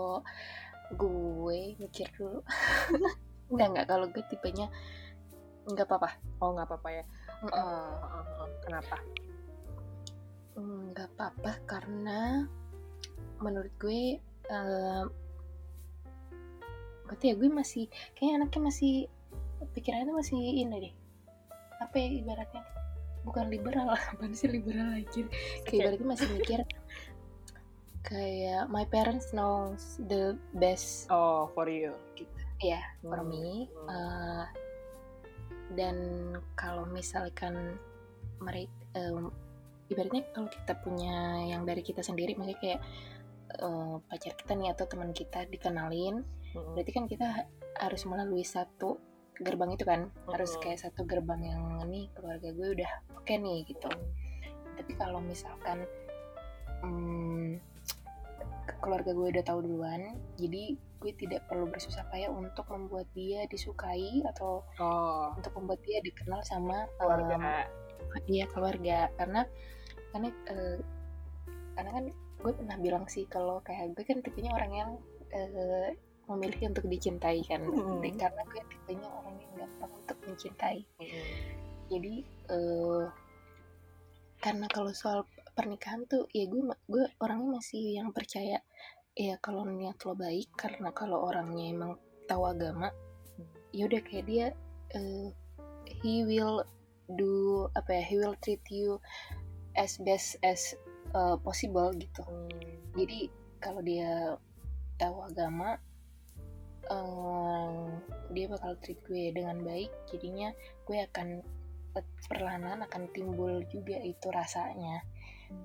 gue mikir dulu. Enggak enggak kalau gue tipenya enggak apa-apa. Oh, enggak apa-apa ya. uh, uh, uh, kenapa? Nggak apa-apa karena menurut gue uh, berarti ya gue masih kayaknya anaknya masih pikirannya masih ini deh. Apa ya ibaratnya? Bukan liberal apa sih liberal lagi kayak ibaratnya masih mikir kayak my parents knows the best oh for you. Gitu ya yeah, hmm. for me uh, dan kalau misalkan mereka um, ibaratnya kalau kita punya yang dari kita sendiri misalnya kayak uh, pacar kita nih atau teman kita dikenalin hmm. berarti kan kita harus melalui satu gerbang itu kan hmm. harus kayak satu gerbang yang ini keluarga gue udah oke okay nih gitu tapi kalau misalkan um, keluarga gue udah tahu duluan jadi gue tidak perlu bersusah payah untuk membuat dia disukai atau oh. untuk membuat dia dikenal sama keluarga um, iya keluarga karena karena uh, karena kan gue pernah bilang sih kalau kayak gue kan tipenya orang yang uh, memilih untuk dicintai kan mm. karena gue tipenya orang yang gampang untuk mencintai mm. jadi uh, karena kalau soal pernikahan tuh ya gue gue orangnya masih yang percaya ya kalau niat lo baik karena kalau orangnya emang tahu agama ya udah kayak dia uh, he will do apa ya he will treat you as best as uh, possible gitu. Jadi kalau dia tahu agama um, dia bakal treat gue dengan baik jadinya gue akan perlahan akan timbul juga itu rasanya.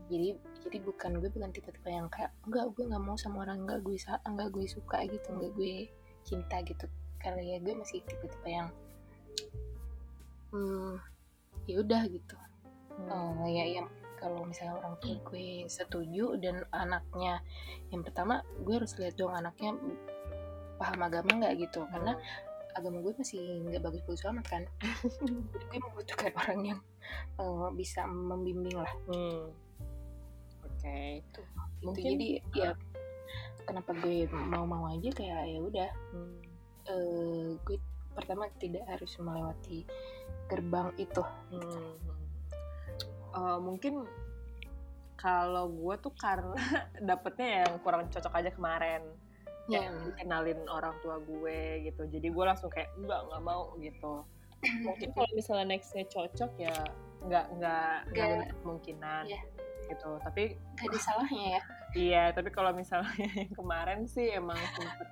Jadi jadi bukan gue bukan tipe-tipe yang kayak enggak gue nggak mau sama orang enggak gue enggak gue suka gitu enggak gue cinta gitu. Karena ya gue masih tipe-tipe yang hmm, ya udah gitu. Hmm. uh, ya yang kalau misalnya orang tua gue setuju dan anaknya yang pertama gue harus lihat dong anaknya paham agama nggak gitu. Karena agama gue masih nggak bagus-bagus amat kan. Gue membutuhkan orang yang uh, bisa membimbing lah. Hmm. Oke. Tuh, gitu. Mungkin, jadi ya kenapa gue mau-mau aja kayak ya udah hmm. uh, gue pertama tidak harus melewati gerbang itu hmm uh, mungkin kalau gue tuh karena dapetnya yang kurang cocok aja kemarin yeah. yang kenalin orang tua gue gitu jadi gue langsung kayak enggak nggak mau gitu mungkin kalau misalnya nextnya cocok ya nggak nggak nggak ada kemungkinan yeah. Gitu. Tapi gak ada salahnya ya. Iya tapi kalau misalnya yang kemarin sih emang sempet.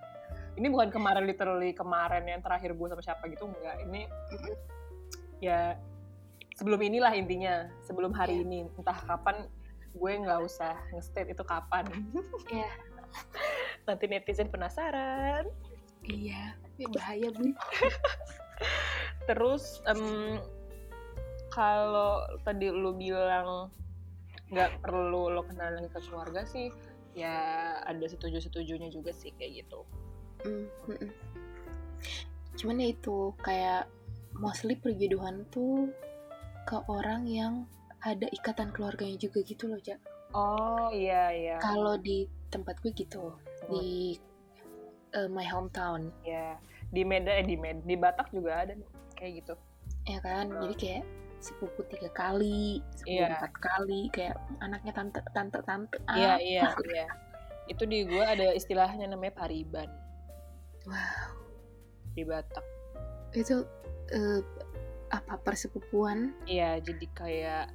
Ini bukan kemarin literally kemarin yang terakhir gue sama siapa gitu enggak. Ini ya sebelum inilah intinya. Sebelum hari yeah. ini. Entah kapan gue nggak usah nge-state itu kapan. Yeah. nanti netizen penasaran. Iya tapi bahaya bu. Terus um, kalau tadi lu bilang nggak perlu lo kenal lagi ke keluarga sih ya ada setuju setujunya juga sih kayak gitu mm -hmm. cuman ya itu kayak mostly perjodohan tuh ke orang yang ada ikatan keluarganya juga gitu loh, Cak. Oh, iya iya. Kalau di tempat gue gitu, hmm. di uh, my hometown. Ya, di Medan eh di Med di Batak juga ada kayak gitu. Ya kan, hmm. jadi kayak sepupu tiga kali, sepupu yeah. empat kali, kayak anaknya tante tante tante. Iya iya iya. Itu di gue ada istilahnya namanya pariban. Wow. Di Batak. Itu uh, apa persepupuan iya jadi kayak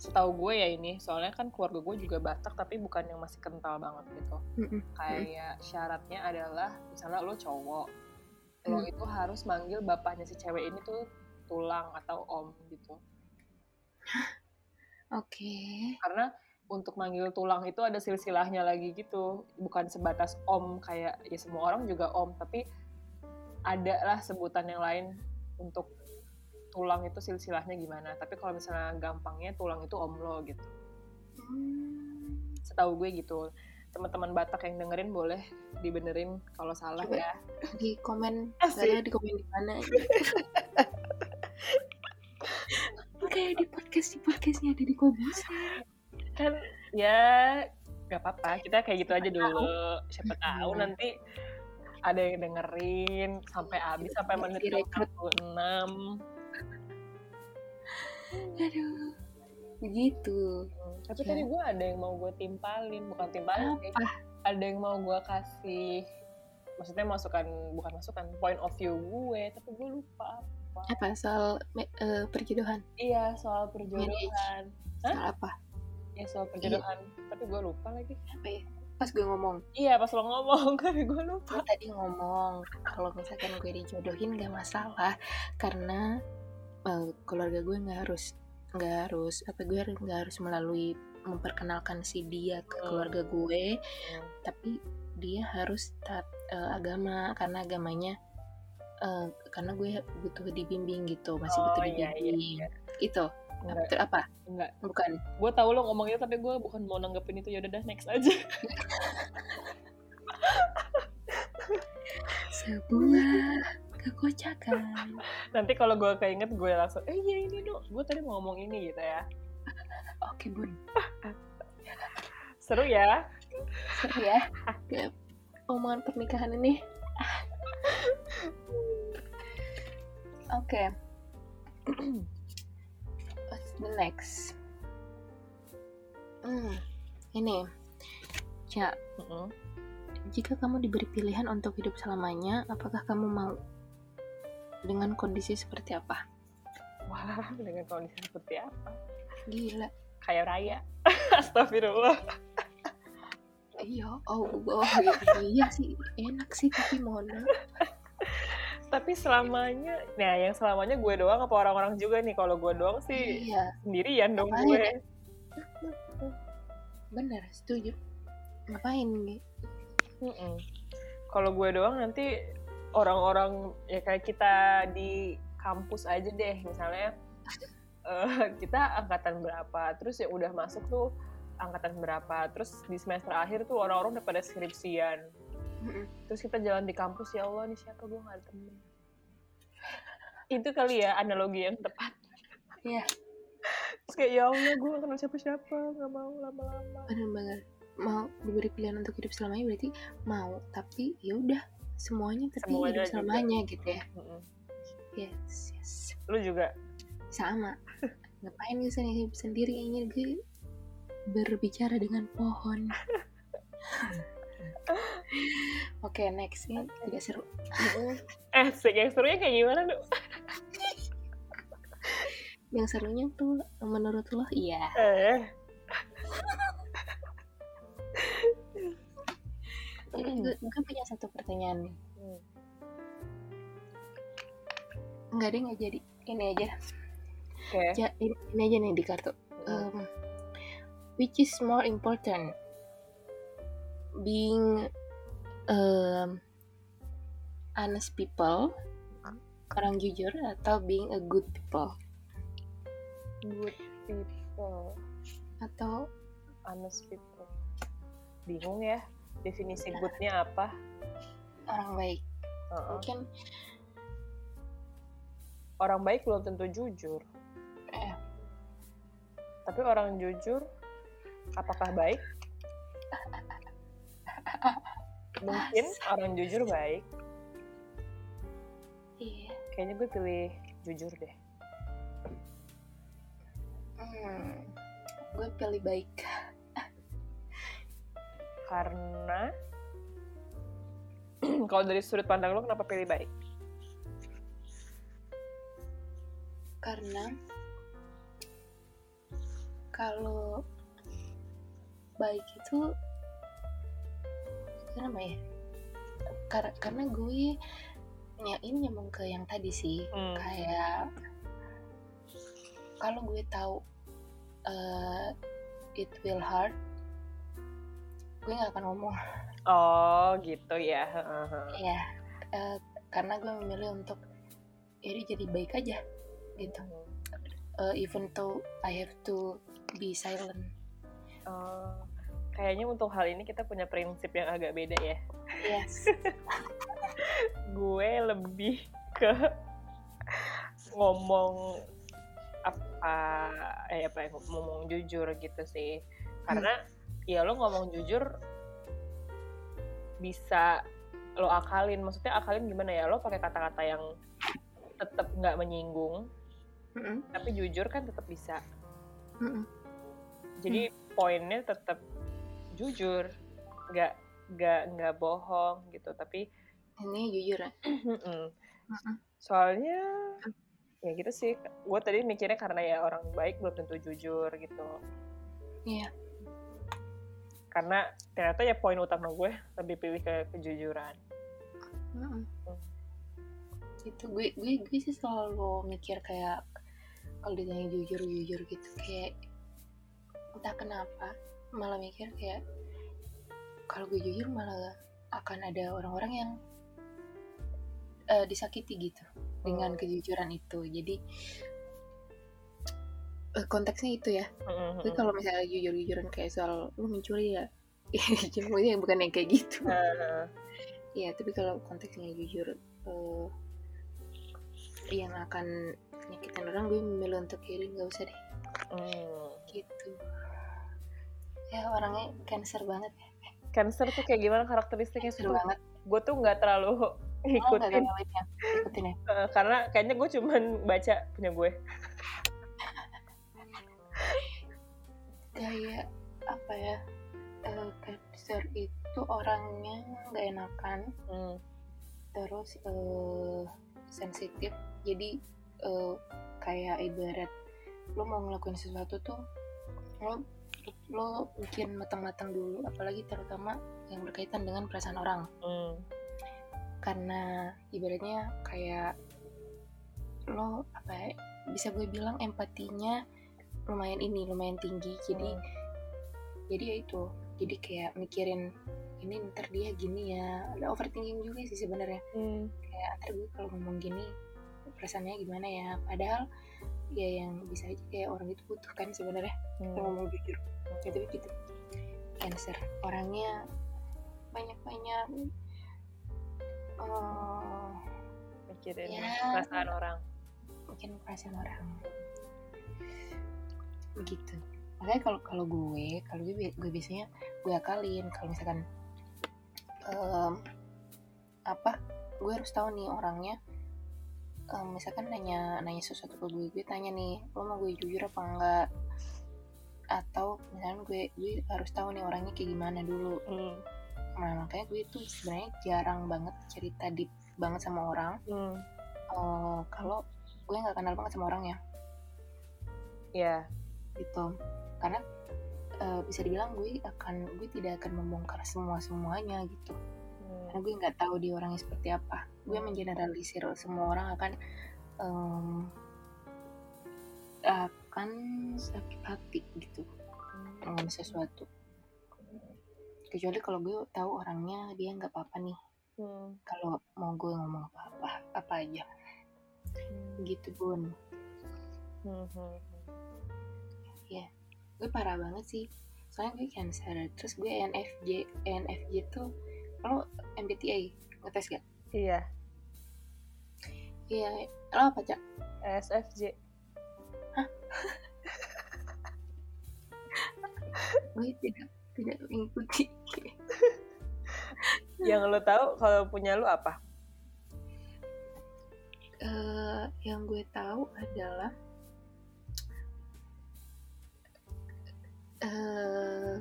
setahu gue ya ini soalnya kan keluarga gue juga Batak tapi bukan yang masih kental banget gitu mm-hmm. kayak syaratnya adalah misalnya lo cowok mm. lo itu harus manggil bapaknya si cewek ini tuh tulang atau om gitu oke. Okay. karena untuk manggil tulang itu ada silsilahnya lagi gitu. Bukan sebatas om kayak ya semua orang juga om tapi ada lah sebutan yang lain untuk tulang itu silsilahnya gimana. Tapi kalau misalnya gampangnya tulang itu om lo gitu. Hmm. setahu gue gitu. Teman-teman Batak yang dengerin boleh dibenerin kalau salah Coba ya. di komen saya di komen di mana kayak di podcast di podcastnya ada di komen kan ya nggak apa-apa. Kita kayak gitu aja dulu. siapa tahu nanti ada yang dengerin sampai habis sampai menit 46 aduh. Begitu. Tapi ya. tadi gue ada yang mau gue timpalin. Bukan timpalin apa? Sih. ada yang mau gue kasih maksudnya masukan bukan masukan point of view gue. Tapi gue lupa apa apa? Soal uh, perjodohan? Iya soal perjodohan. Soal apa? Ya soal iya. perjodohan. Iya. tapi gue lupa lagi. Apa ya? Pas gue ngomong. Iya pas lo ngomong kan gue lupa. Gue tadi ngomong kalau misalkan gue dijodohin gak masalah. Karena uh, keluarga gue nggak harus nggak harus apa gue nggak harus melalui memperkenalkan si dia ke hmm. keluarga gue hmm. tapi dia harus taat uh, agama. Karena agamanya uh, karena gue butuh dibimbing gitu masih oh, butuh iya, dibimbing iya, iya. itu Enggak. Apa? Enggak. Bukan. Gue tahu lo ngomongnya tapi gue bukan mau nanggepin itu ya udah next aja. Sebuah kekocakan. Nanti kalau gue keinget gue langsung, eh iya ini dong, gue tadi mau ngomong ini gitu ya. Oke bun. Seru ya? Seru ya. ya omongan pernikahan ini. Oke. Okay the next? Hmm ini. Ya mm -hmm. jika kamu diberi pilihan untuk hidup selamanya apakah kamu mau dengan kondisi seperti apa? Wah dengan kondisi seperti apa? Gila. Kayak raya. Astagfirullah. Iya oh, oh iya sih. Enak sih tapi mohon tapi selamanya nah yang selamanya gue doang apa orang-orang juga nih kalau gue doang sih iya. sendirian dong ngapain? gue bener setuju ngapain nih mm -mm. kalau gue doang nanti orang-orang ya kayak kita di kampus aja deh misalnya uh, kita angkatan berapa terus ya udah masuk tuh angkatan berapa terus di semester akhir tuh orang-orang udah pada skripsian terus kita jalan di kampus ya Allah nih siapa? Gue gak ada temen. Itu kali ya analogi yang tepat. Iya. Terus kayak ya Allah gue gak kenal siapa-siapa gak mau lama-lama. Bener banget. Mau diberi pilihan untuk hidup selamanya berarti mau tapi ya udah semuanya tapi semuanya hidup selamanya juga. gitu ya. Mm-hmm. yes yes. Lu juga? Sama. Ngapain bisa hidup sendiri ini gue berbicara dengan pohon Oke, okay, next ini tidak seru. eh, yang serunya kayak gimana, tuh? yang serunya tuh menurut lo iya. Eh. gue, punya satu pertanyaan nih. Enggak hmm. deh, nggak jadi. Ini aja. Oke. Okay. Ja, ini, ini aja nih di kartu. Um, which is more important? Being um, honest people orang jujur atau being a good people. Good people. Atau honest people. Bingung ya definisi nah. goodnya apa? orang baik. Uh -uh. mungkin orang baik belum tentu jujur. Eh. tapi orang jujur apakah baik mungkin orang jujur baik. Iya. Kayaknya gue pilih jujur deh. Hmm, gue pilih baik. Karena kalau dari sudut pandang lo kenapa pilih baik? Karena kalau baik itu kenapa ya? Kar karena gue ya ini nyambung ke yang tadi sih hmm. kayak kalau gue tahu uh, it will hurt gue nggak akan ngomong. Oh gitu ya ya uh, karena gue memilih untuk ya jadi baik aja gitu. Uh, even though I have to be silent. Oh kayaknya untuk hal ini kita punya prinsip yang agak beda ya. Yes. gue lebih ke ngomong apa eh apa ya ngomong jujur gitu sih. Karena hmm. ya lo ngomong jujur bisa lo akalin. Maksudnya akalin gimana ya? Lo pakai kata-kata yang tetap nggak menyinggung mm -mm. tapi jujur kan tetap bisa Mm -mm. jadi poinnya tetap jujur nggak nggak nggak bohong gitu tapi ini jujur ya? Soalnya ya gitu sih. Gue tadi mikirnya karena ya orang baik belum tentu jujur gitu. Iya. Karena ternyata ya poin utama gue lebih pilih ke kejujuran. Mm-mm. itu gue gue gue sih selalu mikir kayak kalau ditanya jujur jujur gitu kayak entah kenapa malah mikir kayak kalau gue jujur malah akan ada orang-orang yang eh, disakiti gitu dengan Hmm. kejujuran itu jadi eh, konteksnya itu ya Mm-mm, tapi kalau misalnya jujur-jujuran kayak soal lu mencuri ya maksudnya bukan yang kayak gitu Eh, Iya, tapi kalau konteksnya jujur eh, yang akan nyakitin orang, gue memilih untuk kiri nggak usah deh, mm. gitu. Ya orangnya cancer banget ya, Cancer tuh kayak gimana karakteristiknya cancer banget. Gue tuh nggak terlalu Oh, ikutin ya, ikutin ya. Karena kayaknya gue cuman baca punya gue. Kayak apa ya? eh, cancer itu orangnya nggak enakan, Hmm. terus eh, sensitif. Jadi eh, kayak ibarat lo mau ngelakuin sesuatu tuh lo lo bikin matang-matang dulu apalagi terutama yang berkaitan dengan perasaan orang Hmm. karena ibaratnya kayak lo apa ya, bisa gue bilang empatinya lumayan ini lumayan tinggi jadi Hmm. jadi ya itu jadi kayak mikirin ini ntar dia gini ya ada overthinking juga sih sebenarnya Hmm. kayak ntar gue kalau ngomong gini perasaannya gimana ya padahal ya yang bisa aja kayak orang itu butuh kan sebenarnya Hmm. kalau ngomong jujur ya tapi gitu cancer orangnya banyak banyak oh Mikirin Ya. perasaan orang. mungkin perasaan orang begitu makanya kalau kalau gue kalau gue gue biasanya gue akalin kalau misalkan em, apa gue harus tahu nih orangnya em, misalkan nanya nanya sesuatu ke gue gue tanya nih lo mau gue jujur apa enggak atau misalkan gue gue harus tahu nih orangnya kayak gimana dulu Hmm. nah makanya gue tuh sebenarnya jarang banget cerita deep banget sama orang Hmm. Eh, kalau gue nggak kenal banget sama orangnya Ya. gitu karena eh, bisa dibilang gue akan gue tidak akan membongkar semua semuanya gitu Hmm. karena gue nggak tahu dia orangnya seperti apa gue mengeneralisir semua orang akan em, akan sakit hati gitu dengan sesuatu kecuali kalau gue tahu orangnya dia nggak apa-apa nih Hmm. kalau mau gue ngomong apa-apa apa aja gitu bun Hmm. Hmm. gue parah banget sih soalnya gue cancer terus gue ENFJ ENFJ tuh lo MBTI ngetes gak? Iya. iya lo apa cak? SFJ. gue tidak tidak mengikuti Yang lo tahu kalau punya lo apa? Eh, yang gue tahu adalah eh,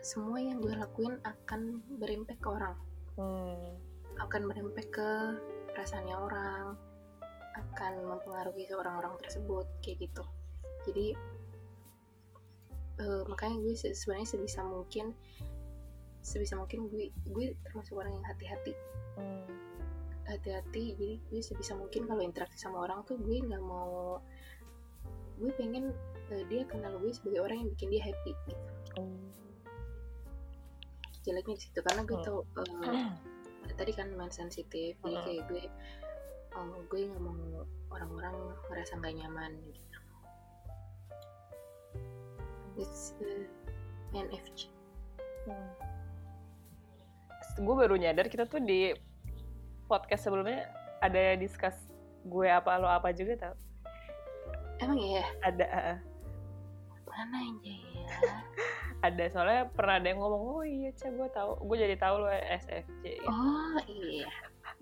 semua yang gue lakuin akan berimpact ke orang Hmm. akan berimpact ke perasaannya orang akan mempengaruhi seorang orang tersebut kayak gitu jadi eh, makanya gue se- sebenarnya sebisa mungkin sebisa mungkin gue gue termasuk orang yang hati-hati Hmm. hati-hati jadi gue sebisa mungkin kalau interaksi sama orang tuh gue nggak mau gue pengen eh, dia kenal gue sebagai orang yang bikin dia happy gitu Hmm. Jeleknya di situ karena gue Hmm. tau eh, tadi kan main sensitif jadi Hmm. kayak gue oh, gue nggak mau orang-orang merasa nggak nyaman gitu it's uh, NFJ Hmm. Gue baru nyadar kita tuh di podcast sebelumnya ada discuss gue apa lo apa juga tau emang ya ada uh, mana aja ya ada soalnya pernah ada yang ngomong oh iya cah gue tahu gue jadi tahu lo SFJ gitu. oh iya.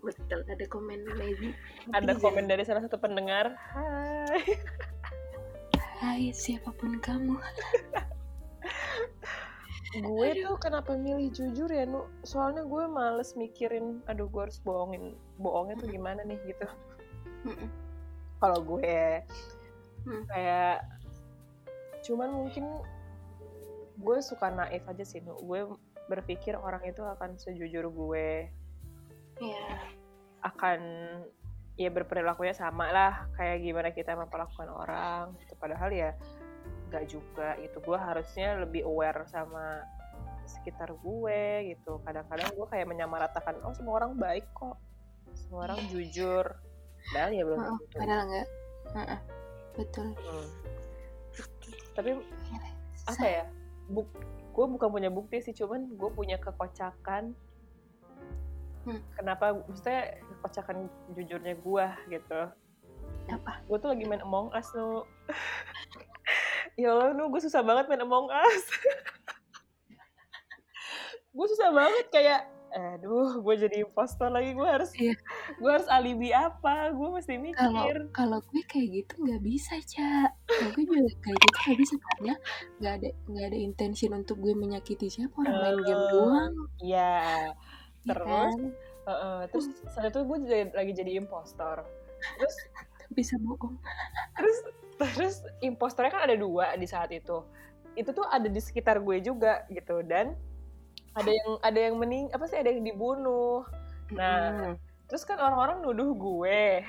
Betul ada komen lagi ada komen dari salah satu pendengar. Hai. Hai siapa pun kamu. Gue tuh kenapa milih jujur ya nu? Soalnya gue males mikirin aduh gue harus bohongin bohongnya tuh gimana nih? Gitu. Kalau gue hmm. kayak cuman mungkin gue suka naif aja sih nu gue berpikir orang itu akan sejujur gue. Yeah. akan ya berperilakunya sama lah kayak gimana kita memperlakukan orang gitu. Padahal ya nggak juga gitu. Gue harusnya lebih aware sama sekitar gue gitu. Kadang-kadang gue kayak menyamaratakan oh semua orang baik kok. Semua orang jujur. Padahal ya belum oh, tentu. padahal enggak uh-uh. betul. Hmm. tapi apa ya buk gue bukan punya bukti sih cuman gue punya kekocakan. Hmm. kenapa maksudnya kekocakan jujurnya gue gitu. Apa? Gue tuh lagi main Among Us nu. Ya Allah nu gue susah banget main Among Us. Gue susah banget kayak aduh gue jadi impostor lagi. Gue harus iya. gue harus alibi apa? Gue mesti mikir. Kalau gue kayak gitu nggak bisa cak. Kalau gue juga kayak gitu nggak bisa karena nggak ada nggak ada intention untuk gue menyakiti siapa orang uh, main game doang. Iya, iya terus kan? uh, uh, terus saat itu gue jadi, lagi jadi impostor. Terus bisa bohong. terus terus impostornya kan ada dua di saat itu. Itu tuh ada di sekitar gue juga gitu. Dan ada yang ada yang mening apa sih ada yang dibunuh. Nah hmm. terus kan orang-orang nuduh gue.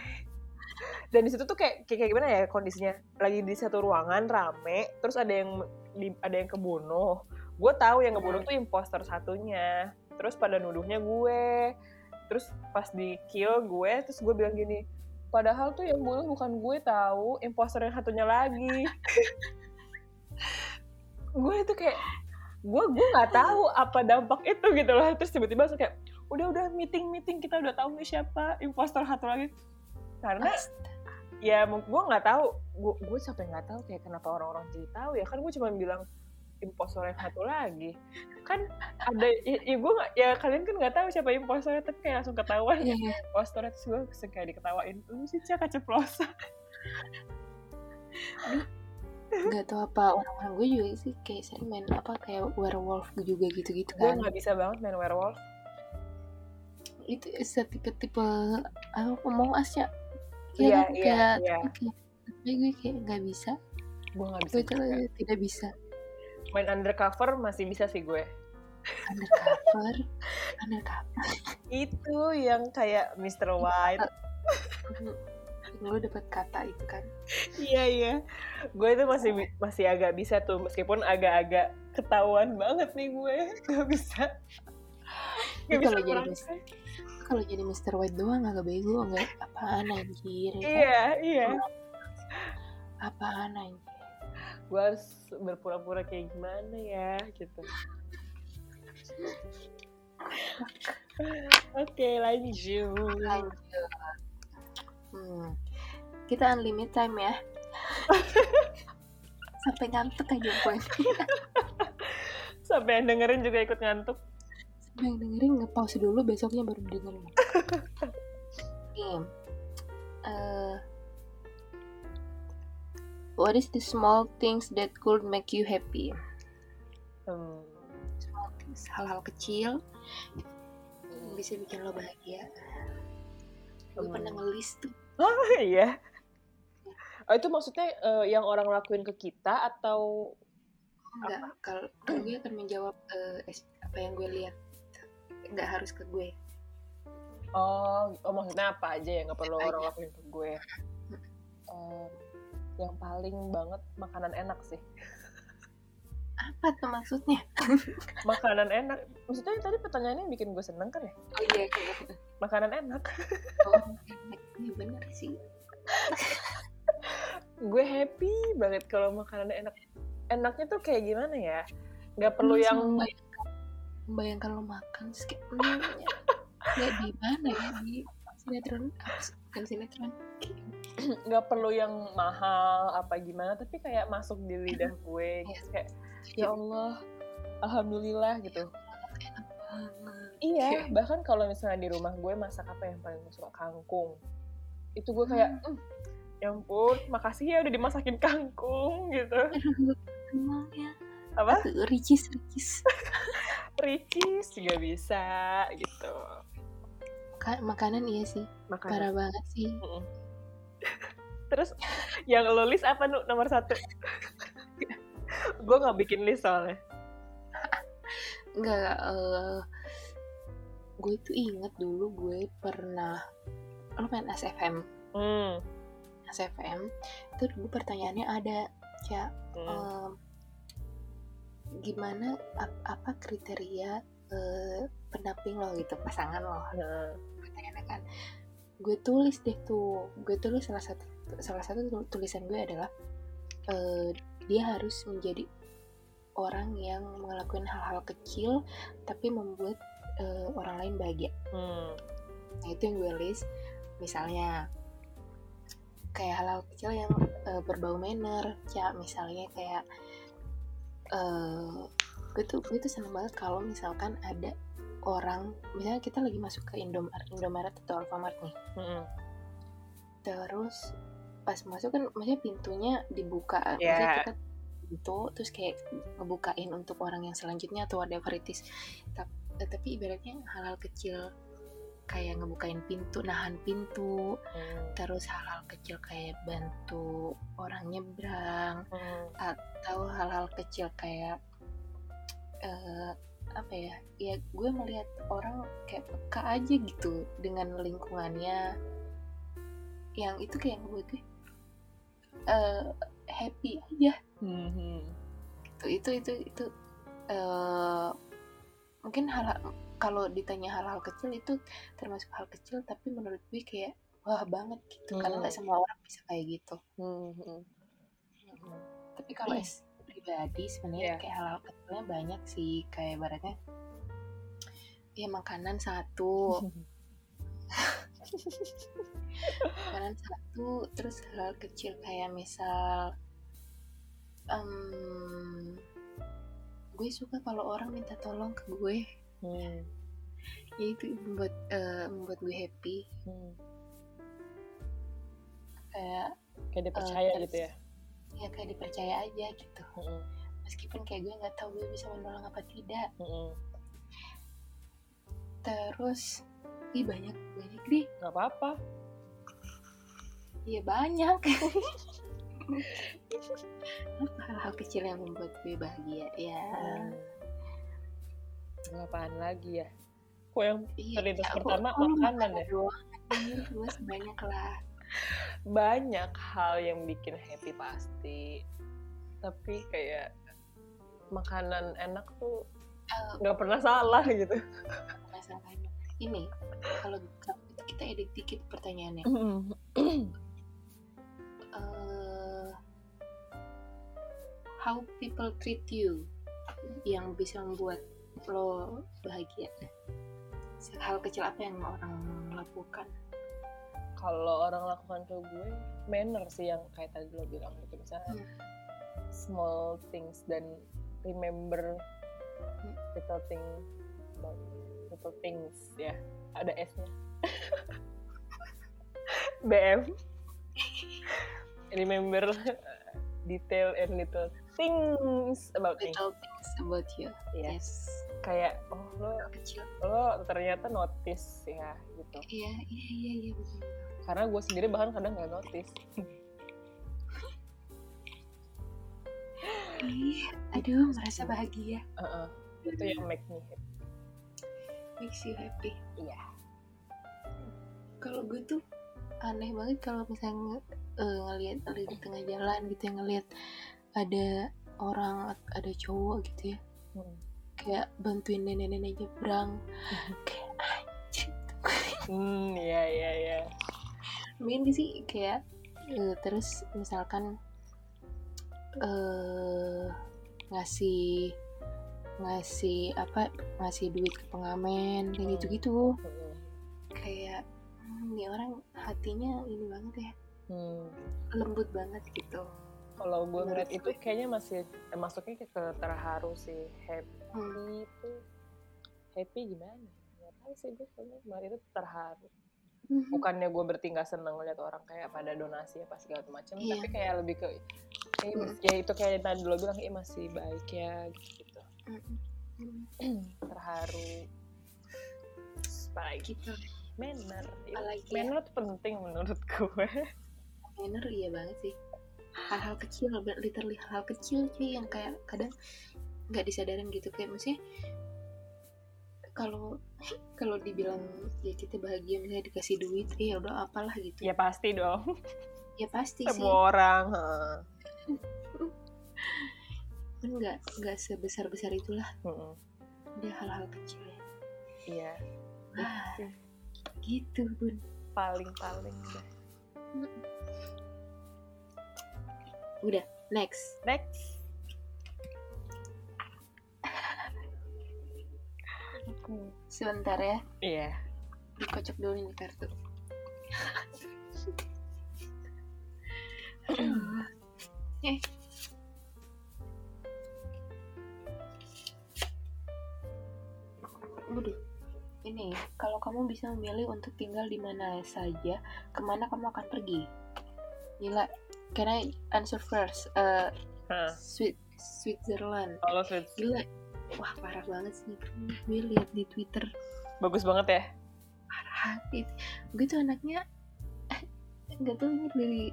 Dan di situ tuh kayak, kayak gimana ya kondisinya? Lagi di satu ruangan rame terus ada yang di, ada yang kebunuh. Gue tahu yang kebunuh tuh imposter satunya. Terus pada nuduhnya gue. Terus pas di kill gue terus gue bilang gini padahal tuh yang bunuh bukan gue tahu imposter yang satunya lagi. Gue itu kayak gue gue nggak tahu apa dampak itu gitu loh. Terus tiba-tiba kayak udah udah meeting meeting kita udah tahu nih siapa impostor satu lagi. Karena ya gue nggak tahu. Gue gue sampai nggak tahu kayak kenapa orang-orang jadi tahu ya. Kan gue cuma bilang impostor yang satu lagi. Kan ada ya, ya gue ya kalian kan nggak tahu siapa impostornya tapi kayak langsung ketahuan. Yeah. Iya. impostornya terus gue kayak diketawain lu sih cak keceplosan nggak tahu apa orang-orang gue juga sih kayak sering main apa kayak werewolf juga gitu-gitu kan. gue nggak bisa banget main werewolf. Itu setipe-tipe aku mau asya iya iya iya. tapi gue kayak nggak bisa. Gue nggak bisa gue tidak bisa. Main undercover masih bisa sih gue. Undercover? Undercover. Itu yang kayak Mr. White lu dapat kata itu kan iya iya. Gue itu masih masih agak bisa tuh meskipun agak-agak ketahuan banget nih gue. Gak bisa. Gak bisa kalau jadi kalau jadi Mister White doang agak bego nggak apaan anjir ya iya kan? iya apaan anjir? Gue harus berpura-pura kayak gimana ya gitu. Oke, okay, lanjut. Lanjut. Hmm kita unlimited time ya. Sampai ngantuk aja poin sampai yang dengerin juga ikut ngantuk. Sampai yang dengerin nge-pause dulu besoknya baru dengerin nih uh, what is the small things that could make you happy? Hmm. small things hal-hal kecil bisa bikin lo bahagia. Gue pernah hmm. ngelis tuh? Oh iya Oh, itu maksudnya uh, yang orang lakuin ke kita atau enggak kalau gue akan menjawab uh, apa yang gue lihat nggak harus ke gue. Oh oh maksudnya apa aja ya nggak perlu orang lakuin ke gue? Uh, yang paling banget makanan enak sih. Apa tuh maksudnya? Makanan enak. Maksudnya tadi pertanyaannya bikin gue seneng kan ya? Oh iya gitu. Makanan enak. Oh enak ya bener sih gue happy banget kalau makanan enak. Enaknya tuh kayak gimana ya? Nggak perlu yang membayangkan, membayangkan lo makan skip ya di mana ya di sinetron? Bukan sinetron. Nggak perlu yang mahal apa gimana tapi kayak masuk di lidah gue. Gitu. kayak ya Allah alhamdulillah gitu. Enak banget. Iya bahkan kalau misalnya di rumah gue masak apa yang paling suka? Kangkung. Itu gue kayak hmm. Ya ampun makasih ya udah dimasakin kangkung gitu Emang ya. apa Ricis, ricis. ricis juga bisa gitu Maka- makanan iya sih. makanan Parah banget sih. Mm-mm. terus yang lo list apa nu nomor satu gue nggak bikin list soalnya Enggak, eh gue tuh inget dulu gue pernah lo main SFM hmm. SFM itu dulu pertanyaannya ada ya Hmm. em, gimana ap- apa kriteria eh, pendamping lo gitu pasangan lo? Nah, pertanyaannya kan gue tulis deh tuh gue tulis salah satu salah satu tul- tulisan gue adalah eh, dia harus menjadi orang yang ngelakuin hal-hal kecil tapi membuat eh, orang lain bahagia. Hmm. nah itu yang gue list. Misalnya kayak hal-hal kecil yang eh, berbau manner ya misalnya kayak eh gue tuh gue tuh seneng banget kalau misalkan ada orang misalnya kita lagi masuk ke Indomaret Indomaret atau Alfamart nih Mm-mm. terus pas masuk kan maksudnya pintunya dibuka Ya. maksudnya kita pintu terus kayak ngebukain untuk orang yang selanjutnya atau whatever it is tapi, tapi ibaratnya hal-hal kecil kayak ngebukain pintu nahan pintu Hmm. terus hal-hal kecil kayak bantu orang nyebrang Hmm. atau hal-hal kecil kayak eh, apa ya ya gue melihat orang kayak peka aja gitu dengan lingkungannya yang itu kayak ngebuat gue eh, happy aja Hmm. gitu itu itu itu eh, mungkin hal kalau ditanya hal-hal kecil itu termasuk hal kecil tapi menurut gue kayak wah banget gitu karena Hmm. nggak semua orang bisa kayak gitu Hmm. Hmm. tapi kalau es pribadi sebenarnya Iya. kayak hal-hal kecilnya banyak sih kayak ibaratnya ya makanan satu makanan satu terus hal, kecil kayak misal em, gue suka kalau orang minta tolong ke gue Hmm. ya itu membuat eh, membuat gue happy Hmm. kayak kayak dia percaya terus- gitu ya ya kayak dipercaya aja gitu Hmm. meskipun kayak gue nggak tahu gue bisa menolong apa tidak Hmm. terus ih banyak banyak deh nggak apa-apa Iya banyak. Hal-hal kecil yang membuat gue bahagia ya. Hmm. Apaan lagi ya kok yang Iya. terlintas ya, pertama lu makanan ya doang? Gue sebanyak lah. banyak hal yang bikin happy pasti tapi kayak makanan enak tuh Eh, nggak pernah salah gitu ini kalau kita edit dikit pertanyaannya. Eh, how people treat you yang bisa membuat lo bahagia? Hal kecil apa yang orang lakukan? kalau orang lakukan ke gue manner sih yang kayak tadi lo bilang gitu misalnya Hmm. small things dan remember Hmm. little thing about little things ya ada S nya BM remember detail and little things about Little things about you. Iya. Yes. kayak oh lo Kecil. lo ternyata notice ya gitu Iya, iya, iya, iya betul. karena gue sendiri bahkan kadang nggak notice Ih, aduh, merasa bahagia. Heeh, itu yang make me happy Makes you happy. iya Kalau gue tuh aneh banget kalau misalnya eh, ngelihat di tengah jalan gitu ya ngelihat ada orang ada cowok gitu ya Hmm. kayak bantuin nenek-nenek nyebrang kayak anjir Hmm, iya iya iya. Mungkin sih kayak eh, terus misalkan eh ngasih ngasih apa ngasih duit ke pengamen kayak Hmm. gitu-gitu Hmm. kayak hmm, ini orang hatinya ini banget ya Hmm. lembut banget gitu Kalau gue ngeliat itu kayaknya masih eh, masuknya ke, ke terharu sih. Happy Hmm. itu happy gimana? tahu sih gue kemarin itu terharu mm-hmm. bukannya gue bertingkah seneng lihat orang kayak pada donasi apa segala macam yeah. tapi kayak lebih ke eh, mm. ya itu kayak tadi lo bilang eh masih baik ya gitu, mm-hmm. terharu baik gitu manner Apalagi ya. manner tuh penting menurut gue manner iya banget sih hal-hal kecil literally hal-hal kecil cuy yang kayak kadang nggak disadarin gitu. Kayak maksudnya kalau kalau dibilang ya kita bahagia misalnya dikasih duit eh, ya udah apalah gitu. Ya pasti dong. Ya pasti semua sih. orang kan nggak nggak sebesar besar itulah. Mm dia hal-hal kecil ya. Iya. Ah, gitu bun. Paling paling udah udah next next Sebentar ya. Iya. Dikocok dulu nih kartu. eh. Waduh. Ini, kalau kamu bisa memilih untuk tinggal di mana saja, ke mana kamu akan pergi? Gila, can I answer first? Uh, huh. Sweet, Switzerland. Kalau Switzerland. Gila, wah parah banget sih gue lihat di twitter bagus banget ya parah gue tuh anaknya nggak tahu ini dari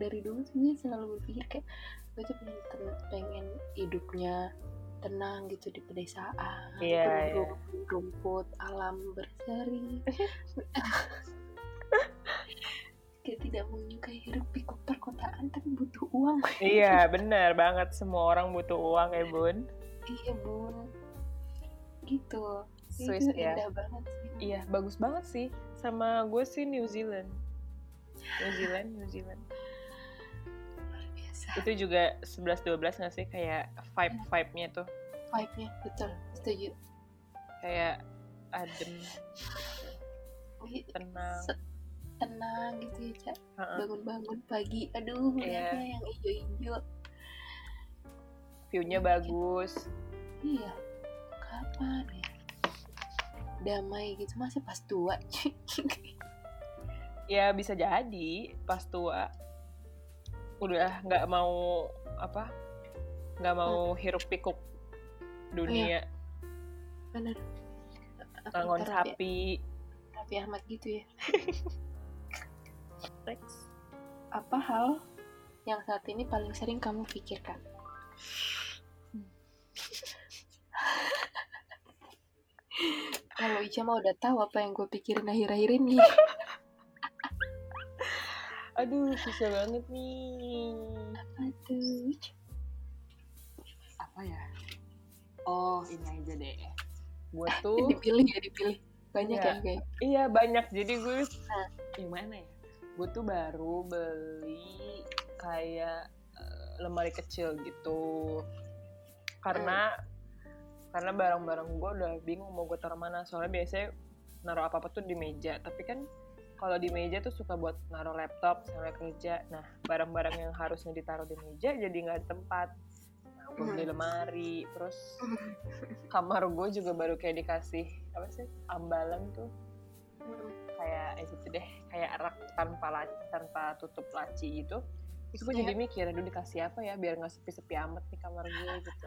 dari dulu sih gue selalu berpikir kayak gue tuh pengen pengen hidupnya tenang gitu di pedesaan yeah, yeah. rumput alam berseri kayak tidak menyukai hidup di perkotaan tapi butuh uang. Iya benar banget. Semua orang butuh uang ya bun. Iya bun. Gitu. Swiss itu ya. indah banget sih. Iya bagus banget sih. Sama gue sih New Zealand. New Zealand New Zealand. Luar biasa. Itu juga 11-12 gak sih? Kayak vibe vibe nya tuh. Vibe nya betul. Setuju. Kayak adem tenang tenang gitu ya cak. Bangun-bangun pagi. Aduh yeah. yang hijau-hijau. Viewnya bagus. Iya. Kapan ya? Damai gitu. Masih pas tua ya bisa jadi. Pas tua. Udah nggak mau apa nggak mau hmm. hiruk pikuk dunia. Iya. bener. Bangun sapi. Raffi Ahmad gitu ya Next. apa hal yang saat ini paling sering kamu pikirkan Kalau Ica mah udah tahu apa yang gue pikirin akhir-akhir ini. Aduh, susah banget nih. Apa tuh? Apa ya? Oh, ini aja deh. Gue tuh... dipilih ya, dipilih. Banyak ya, kayak? Iya, banyak. Jadi gue... Nah. Gimana ya? Gue tuh baru beli kayak uh, lemari kecil gitu. Karena... Hmm karena barang-barang gue udah bingung mau gue taruh mana. Soalnya biasanya naruh apa apa tuh di meja. Tapi kan kalau di meja tuh suka buat naruh laptop sampai kerja. Nah barang-barang yang harusnya ditaruh di meja jadi nggak ada tempat. Nah, gue beli hmm. lemari. Terus kamar gue juga baru kayak dikasih apa sih ambalan tuh kayak itu deh kayak rak tanpa laci, tanpa tutup laci gitu. Terus gue jadi mikir aduh dikasih apa ya biar nggak sepi-sepi amat nih kamar gue gitu.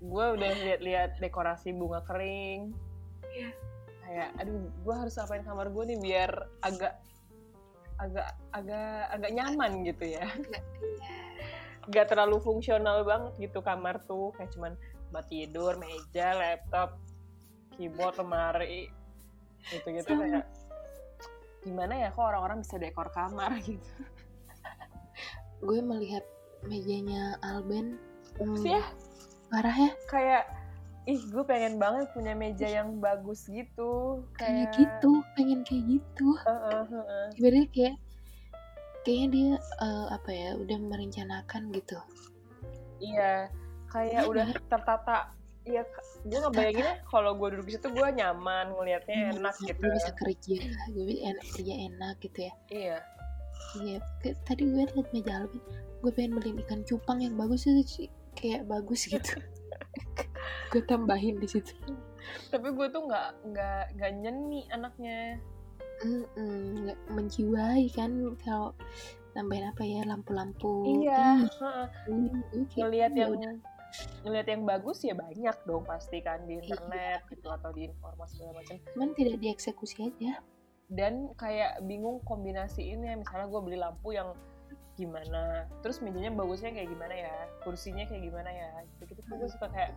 Gue udah lihat-lihat dekorasi bunga kering. Yeah. kayak aduh gue harus apain kamar gue nih biar agak agak agak agak nyaman gitu ya. Nggak terlalu fungsional banget gitu kamar tuh. Kayak cuman buat tidur meja laptop keyboard lemari gitu gitu Sama. kayak gimana ya kok orang-orang bisa dekor kamar? gitu. Gue melihat mejanya Alben hmm, ya? parah ya. Kayak ih gue pengen banget punya meja yang bagus gitu. Kayak, kayak gitu pengen kayak gitu. Uh, uh, uh, uh. kayak kayaknya dia uh, apa ya udah merencanakan gitu. Iya kayak ya, udah tertata Iya, gue ngebayanginnya kalau gue duduk di situ gue nyaman ngelihatnya hmm, enak gitu. Gue bisa kerja, gue enak kerja enak gitu ya. Iya. Iya, tadi gue liat meja Alvin, gue pengen beli ikan cupang yang bagus itu kayak bagus gitu. Gue tambahin di situ. Tapi gue tuh nggak nggak nggak nyeni anaknya. Nggak menjiwai kan kalau tambahin apa ya lampu-lampu. Iya Ih, ngelihat ya yang udah. Ngelihat yang bagus ya banyak dong pasti kan di internet gitu atau di informasi segala macam. Cuman tidak dieksekusi aja. Dan kayak bingung kombinasiinnya misalnya gue beli lampu yang gimana terus mejanya bagusnya kayak gimana ya kursinya kayak gimana ya gitu gitu gue suka kayak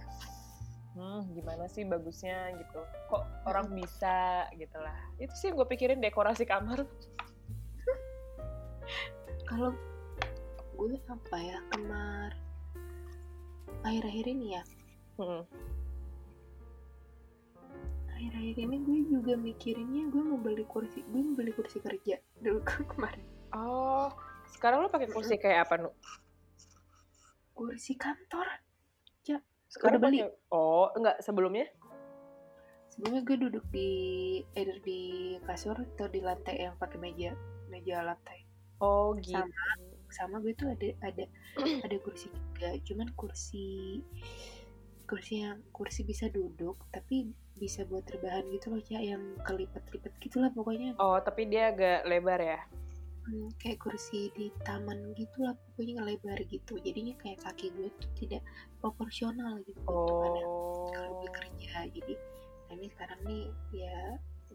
hmm gimana sih bagusnya? gitu. Kok orang bisa? gitu lah itu sih gue pikirin dekorasi kamar. Kalau gue apa ya kemar akhir-akhir ini ya? Hmm. akhir-akhir ini gue juga mikirinnya gue mau beli kursi gue mau beli kursi kerja dulu kemarin. Oh sekarang lo pakai kursi kayak apa nu? Kursi kantor. Sekarang Udah beli? pakai- oh enggak sebelumnya? Sebelumnya gue duduk di either di kasur atau di lantai yang pakai meja meja lantai. Oh gitu. sama gue tuh ada ada ada kursi juga cuman kursi kursi yang kursi bisa duduk tapi bisa buat rebahan gitu loh ya yang kelipat-lipat gitulah pokoknya. Oh tapi dia agak lebar ya? Hmm, kayak kursi di taman gitulah pokoknya lebar gitu. Jadinya kayak kaki gue tuh tidak proporsional gitu oh kalau gue kerja jadi nah ini sekarang nih ya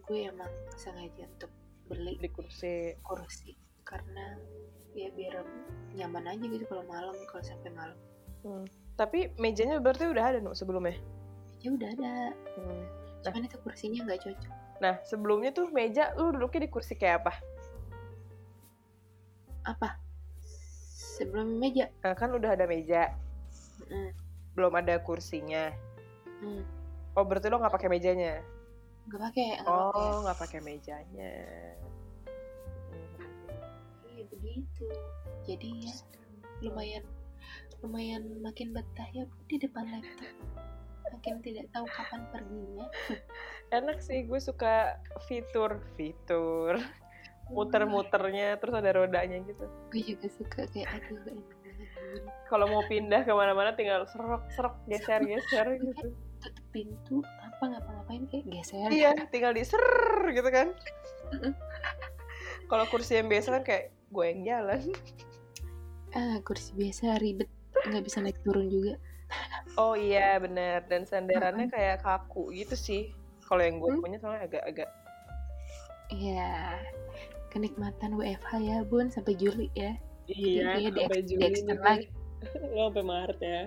gue emang sengaja untuk beli di kursi. kursi karena ya biar nyaman aja gitu kalau malam kalau sampai malam tapi mejanya berarti udah ada nu sebelumnya ya udah ada Hmm. cuman itu kursinya nggak cocok Nah, sebelumnya tuh meja lu duduknya di kursi kayak apa? apa sebelum meja Nah, kan udah ada meja, Mm, belum ada kursinya. mm. Oh, berarti lo nggak pakai mejanya? nggak pakai Oh, nggak pakai mejanya. Iya begitu jadi ya lumayan lumayan makin betah ya di depan laptop makin tidak tahu kapan perginya Enak sih, gue suka fitur fitur muter-muternya, terus ada rodanya gitu. gue juga suka kayak aduh enak. Kalau mau pindah ke mana-mana tinggal serok serok geser geser gitu. tutup pintu apa ngapa-ngapain kayak geser Iya, tinggal di ser gitu kan. Kalau kursi yang biasa kan kayak gue yang jalan. ah kursi biasa ribet nggak bisa naik turun juga Oh iya benar dan sandarannya kayak kaku gitu sih. Kalau yang gue Hmm. punya soalnya agak-agak Iya kenikmatan WFH ya bun sampai Juli ya iya Iya, di- sampai di Juli lagi. Lo sampai Maret ya.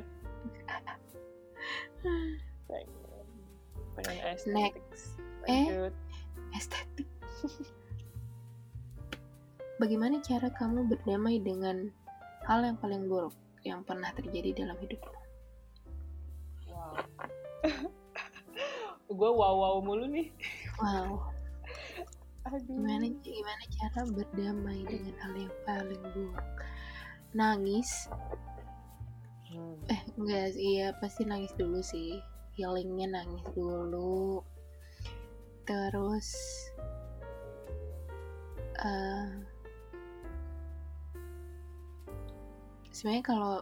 Pengen, estetik. next eh Lanjut. estetik bagaimana cara kamu berdamai dengan hal yang paling buruk yang pernah terjadi dalam hidupmu Wow. gue wow wow mulu nih. wow Aduh. gimana gimana cara berdamai dengan hal yang paling buruk nangis Hmm. eh enggak sih iya pasti nangis dulu sih healingnya nangis dulu terus eh sebenarnya kalau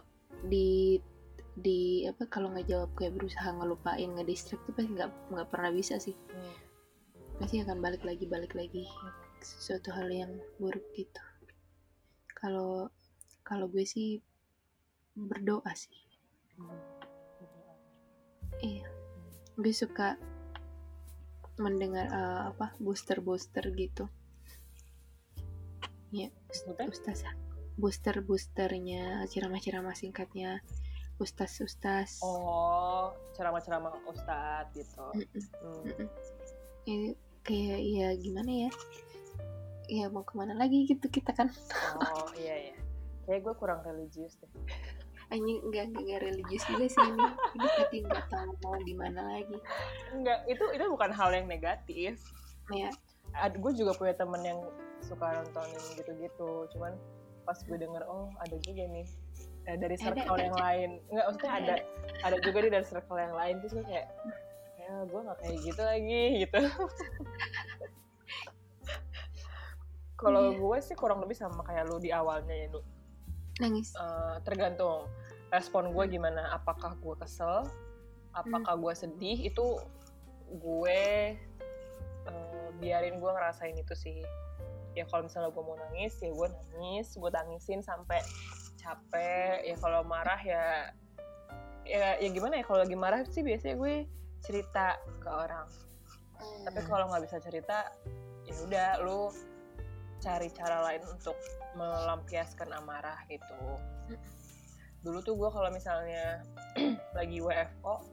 di di apa kalau nggak jawab kayak berusaha ngelupain ngedistract tuh pasti nggak nggak pernah bisa sih Hmm. pasti akan balik lagi balik lagi sesuatu hal yang buruk gitu kalau kalau gue sih berdoa sih Hmm. iya gue suka mendengar eh, apa booster booster gitu ya Maksudnya? ustaz booster boosternya ceramah-ceramah singkatnya ustaz ustaz Oh, ceramah-ceramah ustadz gitu. Mm-mm, Hmm. mm-mm. Ya, kayak ya gimana ya ya mau ke mana lagi gitu kita kan Oh iya iya. Kayak gue kurang religius deh. anjing enggak enggak, enggak religius juga sih ini ini tapi nggak tahu mau gimana lagi Enggak, itu itu bukan hal yang negatif. ya Ad, gue juga punya temen yang suka nontonin gitu-gitu. Cuman pas gue denger, oh ada juga nih eh, dari Ada, circle yang ada. lain. Enggak, maksudnya Ada, ada ada juga nih dari circle yang lain terus gue kayak ya gue gak kayak gitu lagi gitu. Kalau Iya. gue sih kurang lebih sama kayak lu di awalnya ya, lu. nangis Eh, tergantung respon gue gimana apakah gue kesel apakah gue sedih itu gue uh, biarin gue ngerasain itu sih ya kalau misalnya gue mau nangis ya gue nangis. Gue tangisin sampai capek. Ya kalau marah ya ya ya gimana ya? Kalau lagi marah sih biasanya gue cerita ke orang. Hmm. tapi kalau nggak bisa cerita ya udah lu cari cara lain untuk melampiaskan amarah gitu. Dulu tuh gue kalau misalnya lagi WFO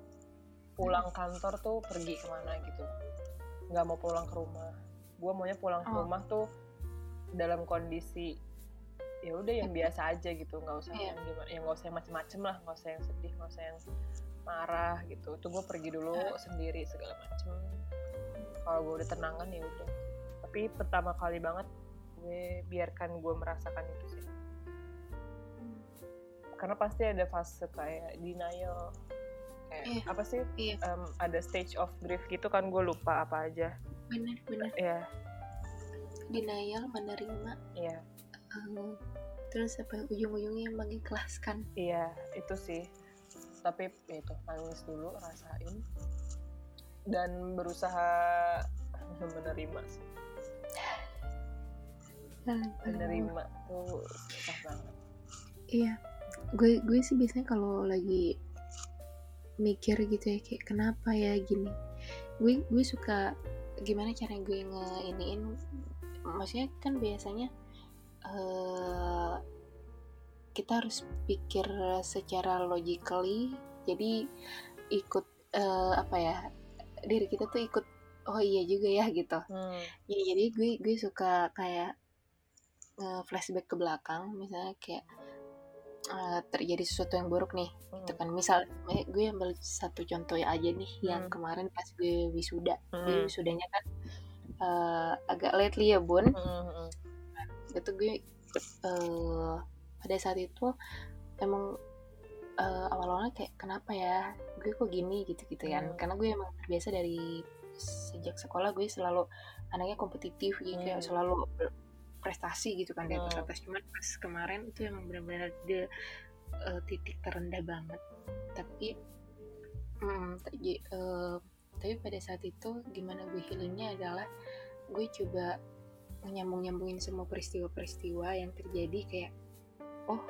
pulang kantor tuh pergi ke mana gitu. Nggak mau pulang ke rumah. Gue maunya pulang ke oh. rumah tuh dalam kondisi ya udah yang biasa aja gitu. Nggak usah yeah. yang gimana yang nggak usah yang macem-macem lah. Nggak usah yang sedih nggak usah yang marah gitu. Tuh gue pergi dulu yeah. sendiri segala macem. Kalau gue udah tenangan ya udah. Tapi pertama kali banget gue biarkan gue merasakan itu sih. Karena pasti ada fase kayak denial. Kayak iya. apa sih? Iya. um, ada stage of grief gitu kan gue lupa apa aja. Benar benar ya denial menerima. Iya. Um, terus apa ujung-ujungnya mengikhlaskan. Iya itu sih. Tapi ya itu nangis dulu rasain. Dan berusaha menerima sih. Menerima tuh susah banget. Iya. Gue gue sih biasanya kalau lagi mikir gitu ya kayak kenapa ya gini? Gue gue suka gimana cara gue ngeiniin maksudnya kan biasanya uh, kita harus pikir secara logically jadi ikut uh, apa ya diri kita tuh ikut oh iya juga ya gitu hmm. ya, jadi gue gue suka kayak flashback ke belakang misalnya kayak uh, terjadi sesuatu yang buruk nih hmm. gitu kan misal gue ambil satu contoh aja nih hmm. yang kemarin pas gue wisuda hmm. gue wisudanya kan uh, agak lately ya bun hmm. hmm, hmm. Nah, itu gue uh, pada saat itu emang uh, awal-awalnya kayak kenapa ya gue kok gini gitu gitu kan hmm. karena gue emang terbiasa dari sejak sekolah gue selalu anaknya kompetitif gitu hmm. selalu prestasi gitu kan di atas atas hmm. cuman pas kemarin itu emang benar-benar di uh, titik terendah banget tapi um, uh, tapi pada saat itu gimana gue healingnya adalah gue coba menyambung nyambungin semua peristiwa-peristiwa yang terjadi kayak oh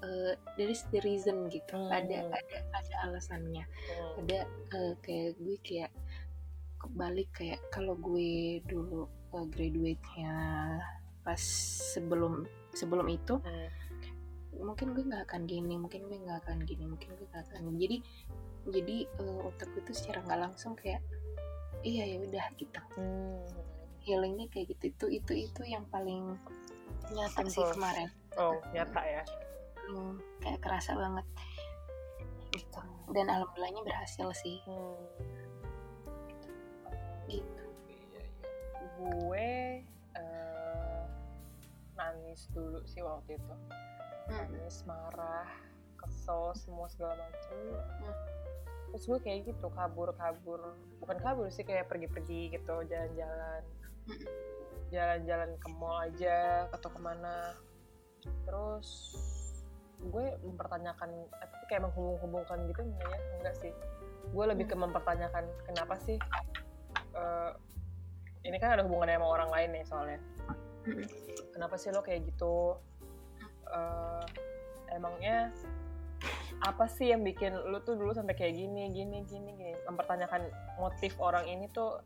uh, there is the reason gitu hmm. ada ada ada alasannya hmm. ada uh, kayak gue kayak kebalik kayak kalau gue dulu uh, graduate-nya pas sebelum sebelum itu hmm. mungkin gue nggak akan gini mungkin gue nggak akan gini mungkin gue nggak akan gini. jadi jadi uh, otak gue tuh secara nggak langsung kayak iya ya udah gitu. Hmm. healingnya kayak gitu. Itu itu itu yang paling nyata sih kemarin. Oh nyata ya. Hmm, kayak kerasa banget. Gitu. Dan alhamdulillahnya berhasil sih. Hmm. gitu. Gue uh, nangis dulu sih waktu itu. Hmm. nangis marah kesel semua segala macam hmm. Terus gue kayak gitu kabur kabur bukan kabur sih kayak pergi-pergi gitu jalan-jalan. Jalan-jalan ke mall aja atau ke mana. Terus gue mempertanyakan tapi kayak menghubung-hubungkan gitu enggak ya? Enggak sih. Gue lebih ke mempertanyakan kenapa sih uh, ini kan ada hubungannya sama orang lain nih soalnya. Kenapa sih lo kayak gitu? Uh, emangnya apa sih yang bikin lo tuh dulu sampai kayak gini gini gini gini? Mempertanyakan motif orang ini tuh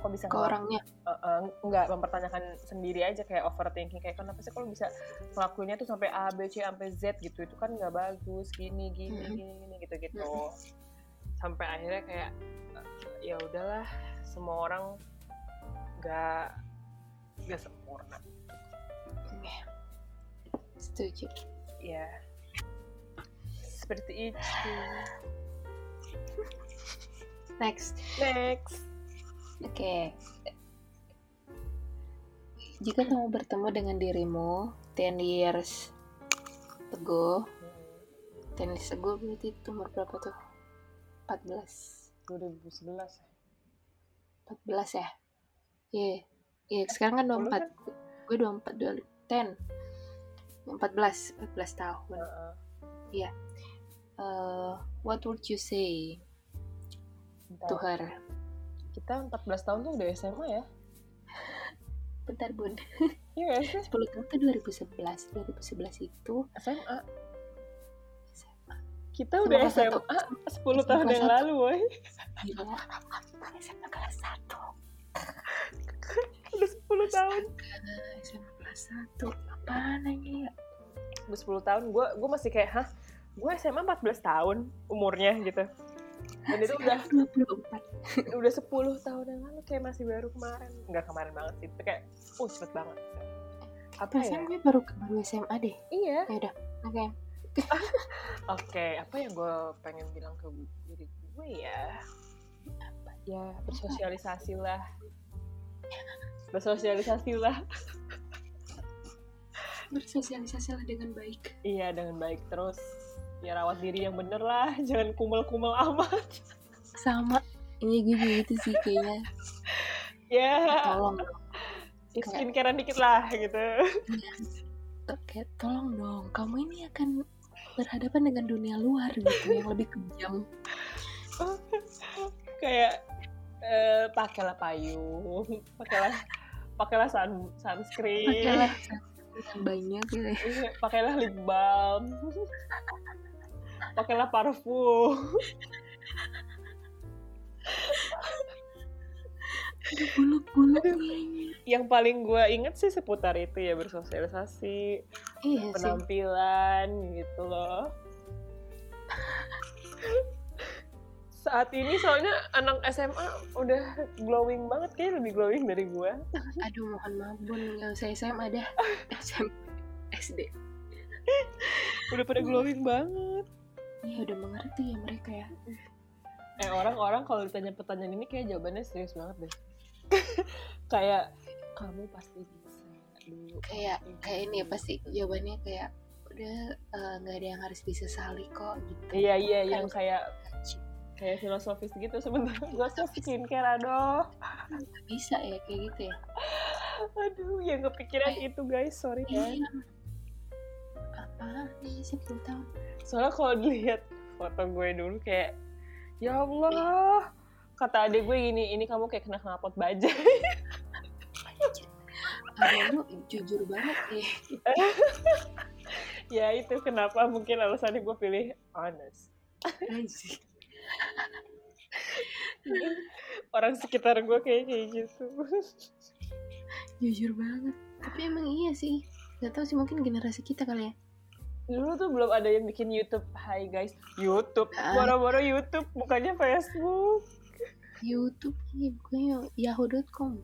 kok bisa ke orangnya? Uh, uh, nggak mempertanyakan sendiri aja kayak overthinking kayak kenapa sih kalau bisa ngelakuinnya tuh sampai A B C sampai Z gitu? Itu kan nggak bagus gini gini hmm. gini gini gitu gitu hmm. sampai akhirnya kayak ya udahlah semua orang gak gak sempurna. Yeah. setuju. Ya seperti itu next next oke okay. jika kamu bertemu dengan dirimu 10 years ago 10 years ago berarti itu umur berapa tuh 14 2011 14 ya Iya, yeah. yeah, sekarang kan 24. Kan? Gue 24, 10. 14, 14 tahun. Iya. Uh, yeah. Uh, what would you say Entah. to her? kita 14 tahun tuh udah SMA ya? Bentar bun. Iya gak sih? 10 tahun tuh 2011 2011 itu SMA SMA kita Sama udah satu. SMA 10 SMA tahun yang satu. lalu boy gila. SMA kelas 1 udah 10 tahun. SMA kelas 1 apaan aja ya? Udah 10 tahun. Gue gue masih kayak hah gue SMA 14 tahun umurnya gitu. Dan itu udah Sekarang 24 udah 10 tahun yang lalu kayak masih baru kemarin. Nggak kemarin banget sih itu kayak uh cepet banget. Apa ya? Gue baru baru SMA deh. Iya. Ya udah oke. Oke apa yang gue pengen bilang ke diri gue ya? Ya? Bersosialisasi lah. Bersosialisasi lah. Bersosialisasi lah dengan baik. Iya dengan baik terus ya rawat diri yang bener lah. Jangan kumel-kumel amat. Sama. Ini gue juga gitu sih kayaknya. Ya. Tolong. Ya, skincarean dikit lah gitu. Oke, tolong dong. Kamu ini akan berhadapan dengan dunia luar gitu yang lebih kejam. Kayak eh, pakailah payung. Pakailah pakailah sun, sunscreen. Pakailah yang banyak gitu. Ya. Iya, pakailah lip balm pakailah parfum. Aduh, nih yang paling gue inget sih seputar itu ya bersosialisasi iya sih. penampilan gitu loh. Saat ini soalnya anak SMA udah glowing banget kayak lebih glowing dari gue aduh mohon maaf bun. Nggak usah SMA dah SM SD udah pada glowing banget iya udah mengerti ya mereka ya. Eh orang-orang kalau ditanya pertanyaan ini kayak jawabannya serius banget deh. Kayak kamu pasti bisa dulu kayak kayak ini ya bisa." pasti jawabannya kayak udah eh, nggak ada yang harus disesali kok gitu. Iya iya Kan yang kayak kayak filosofis gitu sebenarnya gue tuh skincare aduh. Bisa ya kayak gitu ya. Aduh yang kepikiran itu guys sorry ya iya nih 10 tahun soalnya kalau dilihat foto gue dulu kayak ya Allah kata adik gue gini ini kamu kayak kena knalpot baja ada lu jujur banget ya ya itu kenapa mungkin alasannya gue pilih honest. Orang sekitar gue kayak kayak gitu. Jujur banget. Tapi emang iya sih. Nggak tahu sih mungkin generasi kita kali ya dulu tuh belum ada yang bikin YouTube. Hai guys. YouTube. Ah. boro-boro YouTube. Bukannya Facebook. YouTube ini bukannya yahoo.com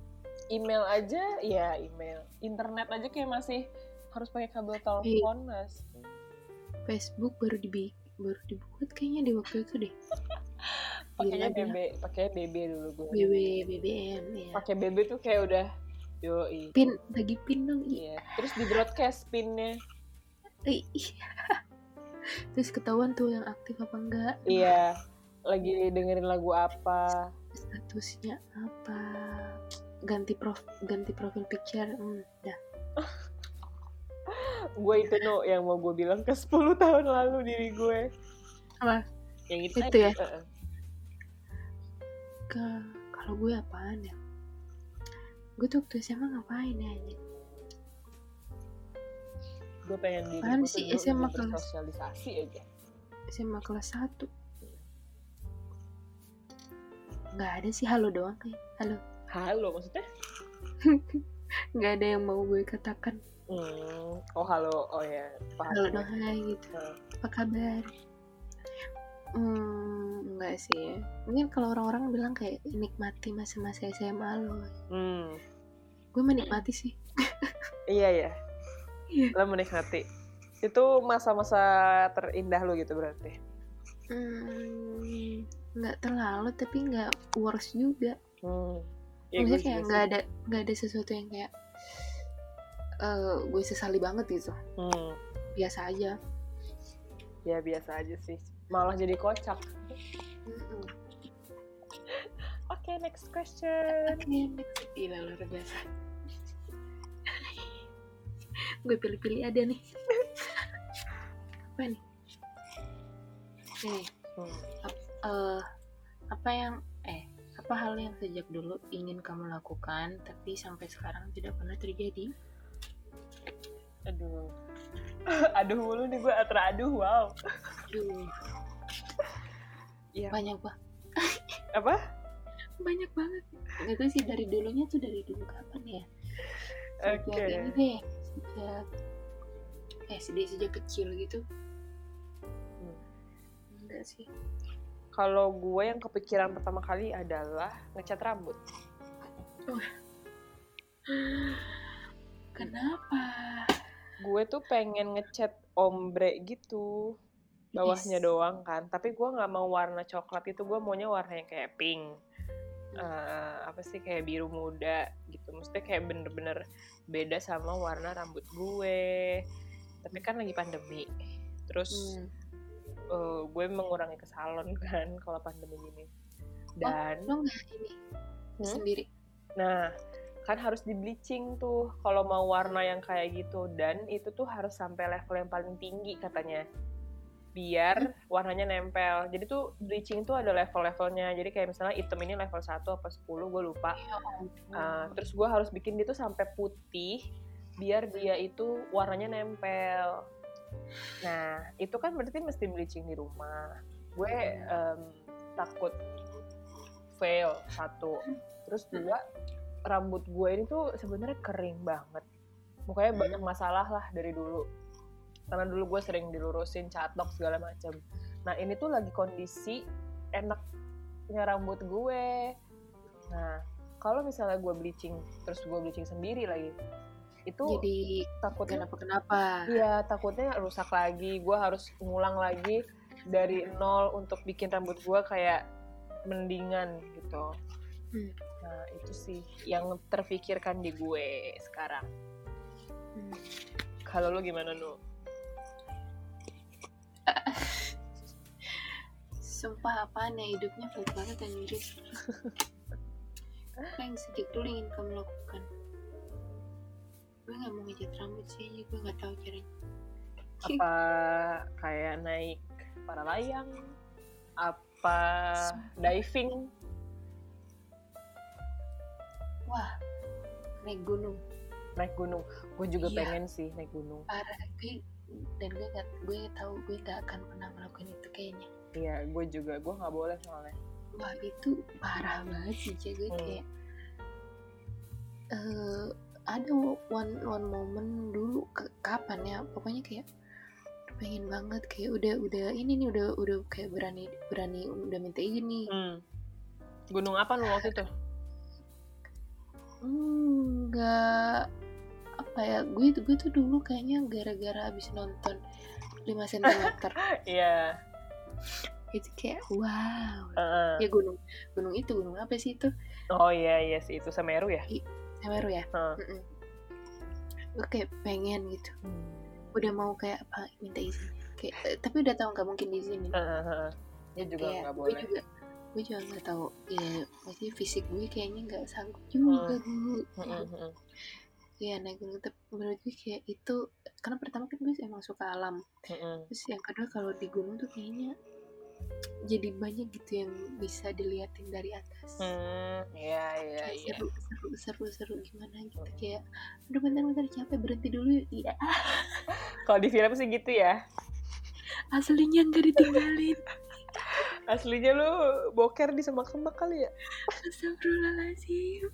email aja ya email. Internet aja kayak masih harus pakai kabel telepon mas. Facebook baru dibi baru dibuat kayaknya di waktu itu deh. Pakainya BB pakai BB dulu gue BB BBM ya pakai BB tuh kayak udah yoi. Pin lagi pin dong iya. Iya. terus di broadcast pinnya. terus ketahuan tuh yang aktif apa enggak? Iya lagi dengerin lagu apa? Statusnya apa? Ganti prof ganti profil picture hmm, dah. Gue itu no yang mau gue bilang ke 10 tahun lalu diri gue. Apa? yang itu, Itu ya? Ke kalau gue apaan ya? Gue tuh waktu SMA ngapain ya? Gue pengen gue tuh sih? SMA kelas? bersosialisasi aja. SMA kelas 1 nggak ada sih halo doang kayak halo. Halo maksudnya? Nggak ada yang mau gue katakan. Hmm. oh halo oh ya paham. Halo dong hai gitu. Nah, apa kabar? Hmm enggak sih. Ya mungkin kalau orang-orang bilang kayak nikmati masa-masa SMA lo. Hmm. gue menikmati sih. Iya ya Iya. lo menikmati itu masa-masa terindah lo gitu berarti hmm, nggak terlalu tapi nggak worse juga hmm. Ya, maksudnya kayak nggak ada nggak ada sesuatu yang kayak eh gue sesali banget gitu hmm. biasa aja ya biasa aja sih malah jadi kocak oke next question Oke, next. Gila luar biasa. Gue pilih-pilih ada nih. apa nih? Nih, Hmm. eh, apa yang eh apa hal yang sejak dulu ingin kamu lakukan tapi sampai sekarang tidak pernah terjadi aduh aduh mulu nih gue teraduh wow aduh Iya. banyak banget apa banyak banget nggak tahu sih dari dulunya tuh dari dulu kapan ya oke sejak ini deh sejak SD sejak kecil gitu. Hmm. enggak sih. Kalau gue yang kepikiran pertama kali adalah ngecat rambut. Kenapa? Gue tuh pengen ngecat ombre gitu. Bawahnya Is. doang kan. Tapi gue nggak mau warna coklat itu. Gue maunya warna yang kayak pink Eh, apa sih kayak biru muda gitu. Maksudnya kayak bener-bener beda sama warna rambut gue. Tapi kan lagi pandemi. Terus Hmm. eh, gue mengurangi ke salon kan kalau pandemi gini dan lo nggak ini Hmm? sendiri? Nah, kan harus di bleaching tuh kalau mau warna yang kayak gitu. Dan itu tuh harus sampai level yang paling tinggi katanya. Biar warnanya nempel. Jadi tuh bleaching tuh ada level-levelnya. Jadi kayak misalnya item ini level 1 apa 10 gue lupa. Uh, terus gue harus bikin dia tuh sampai putih biar dia itu warnanya nempel. Nah, itu kan berarti mesti bleaching di rumah. Gue em, takut fail satu. Terus dua, rambut gue ini tuh sebenarnya kering banget. Mukanya banyak masalah lah dari dulu. Karena dulu gue sering dilurusin, catok segala macam. Nah, ini tuh lagi kondisi enaknya rambut gue. Nah, kalau misalnya gue bleaching terus gue bleaching sendiri lagi itu jadi takutnya kenapa kenapa iya takutnya rusak lagi gue harus ngulang lagi dari nol untuk bikin rambut gue kayak mendingan gitu Hmm. nah itu sih yang terpikirkan di gue sekarang Hmm. kalau lo gimana nu Sumpah apaan ya hidupnya flat banget anjir. Apa yang sejak dulu ingin kamu lakukan? Gue gak mau ngecat rambut sih, gue gak tahu caranya. Apa kayak naik para layang? Apa diving? Wah, naik gunung. Naik gunung. Gue juga Iya. pengen sih naik gunung. Parah, gue dan gue gak, gue tahu gue gak akan pernah melakukan itu kayaknya iya gue juga gue nggak boleh soalnya. Wah itu parah banget sih Cek. gue Hmm. kayak eh ada one one moment dulu ke- kapan ya? Pokoknya kayak pengen banget kayak udah udah ini nih udah udah kayak berani berani udah minta izin nih. Hmm. gunung apa lu waktu itu? Hmm, nggak apa ya? Gue gue tuh dulu kayaknya gara-gara abis nonton 5 cm iya itu kayak wow. Heeh. ya gunung gunung itu gunung apa sih itu? Oh iya iya sih itu Semeru ya? Semeru ya? Gue kayak pengen gitu. Udah mau kayak apa minta izin. Kayak eh, tapi udah tahu nggak mungkin diizinin. Heeh, heeh. Dia juga kayak nggak gue boleh. juga gue juga nggak tahu. Ya maksudnya fisik gue kayaknya nggak sanggup juga bu Heeh, heeh. ya naik gunung tapi menurut gue kayak itu karena pertama kan gue emang suka alam. Heeh. terus yang kedua kalau di gunung tuh kayaknya jadi banyak gitu yang bisa diliatin dari atas. Hmm, iya iya Kayak iya. seru seru seru seru gimana gitu. Kayak aduh bentar bentar capek berhenti dulu iya. Kalau di film sih gitu ya. aslinya nggak ditinggalin. Aslinya lu boker di semak-semak kali ya? Astagfirullahaladzim.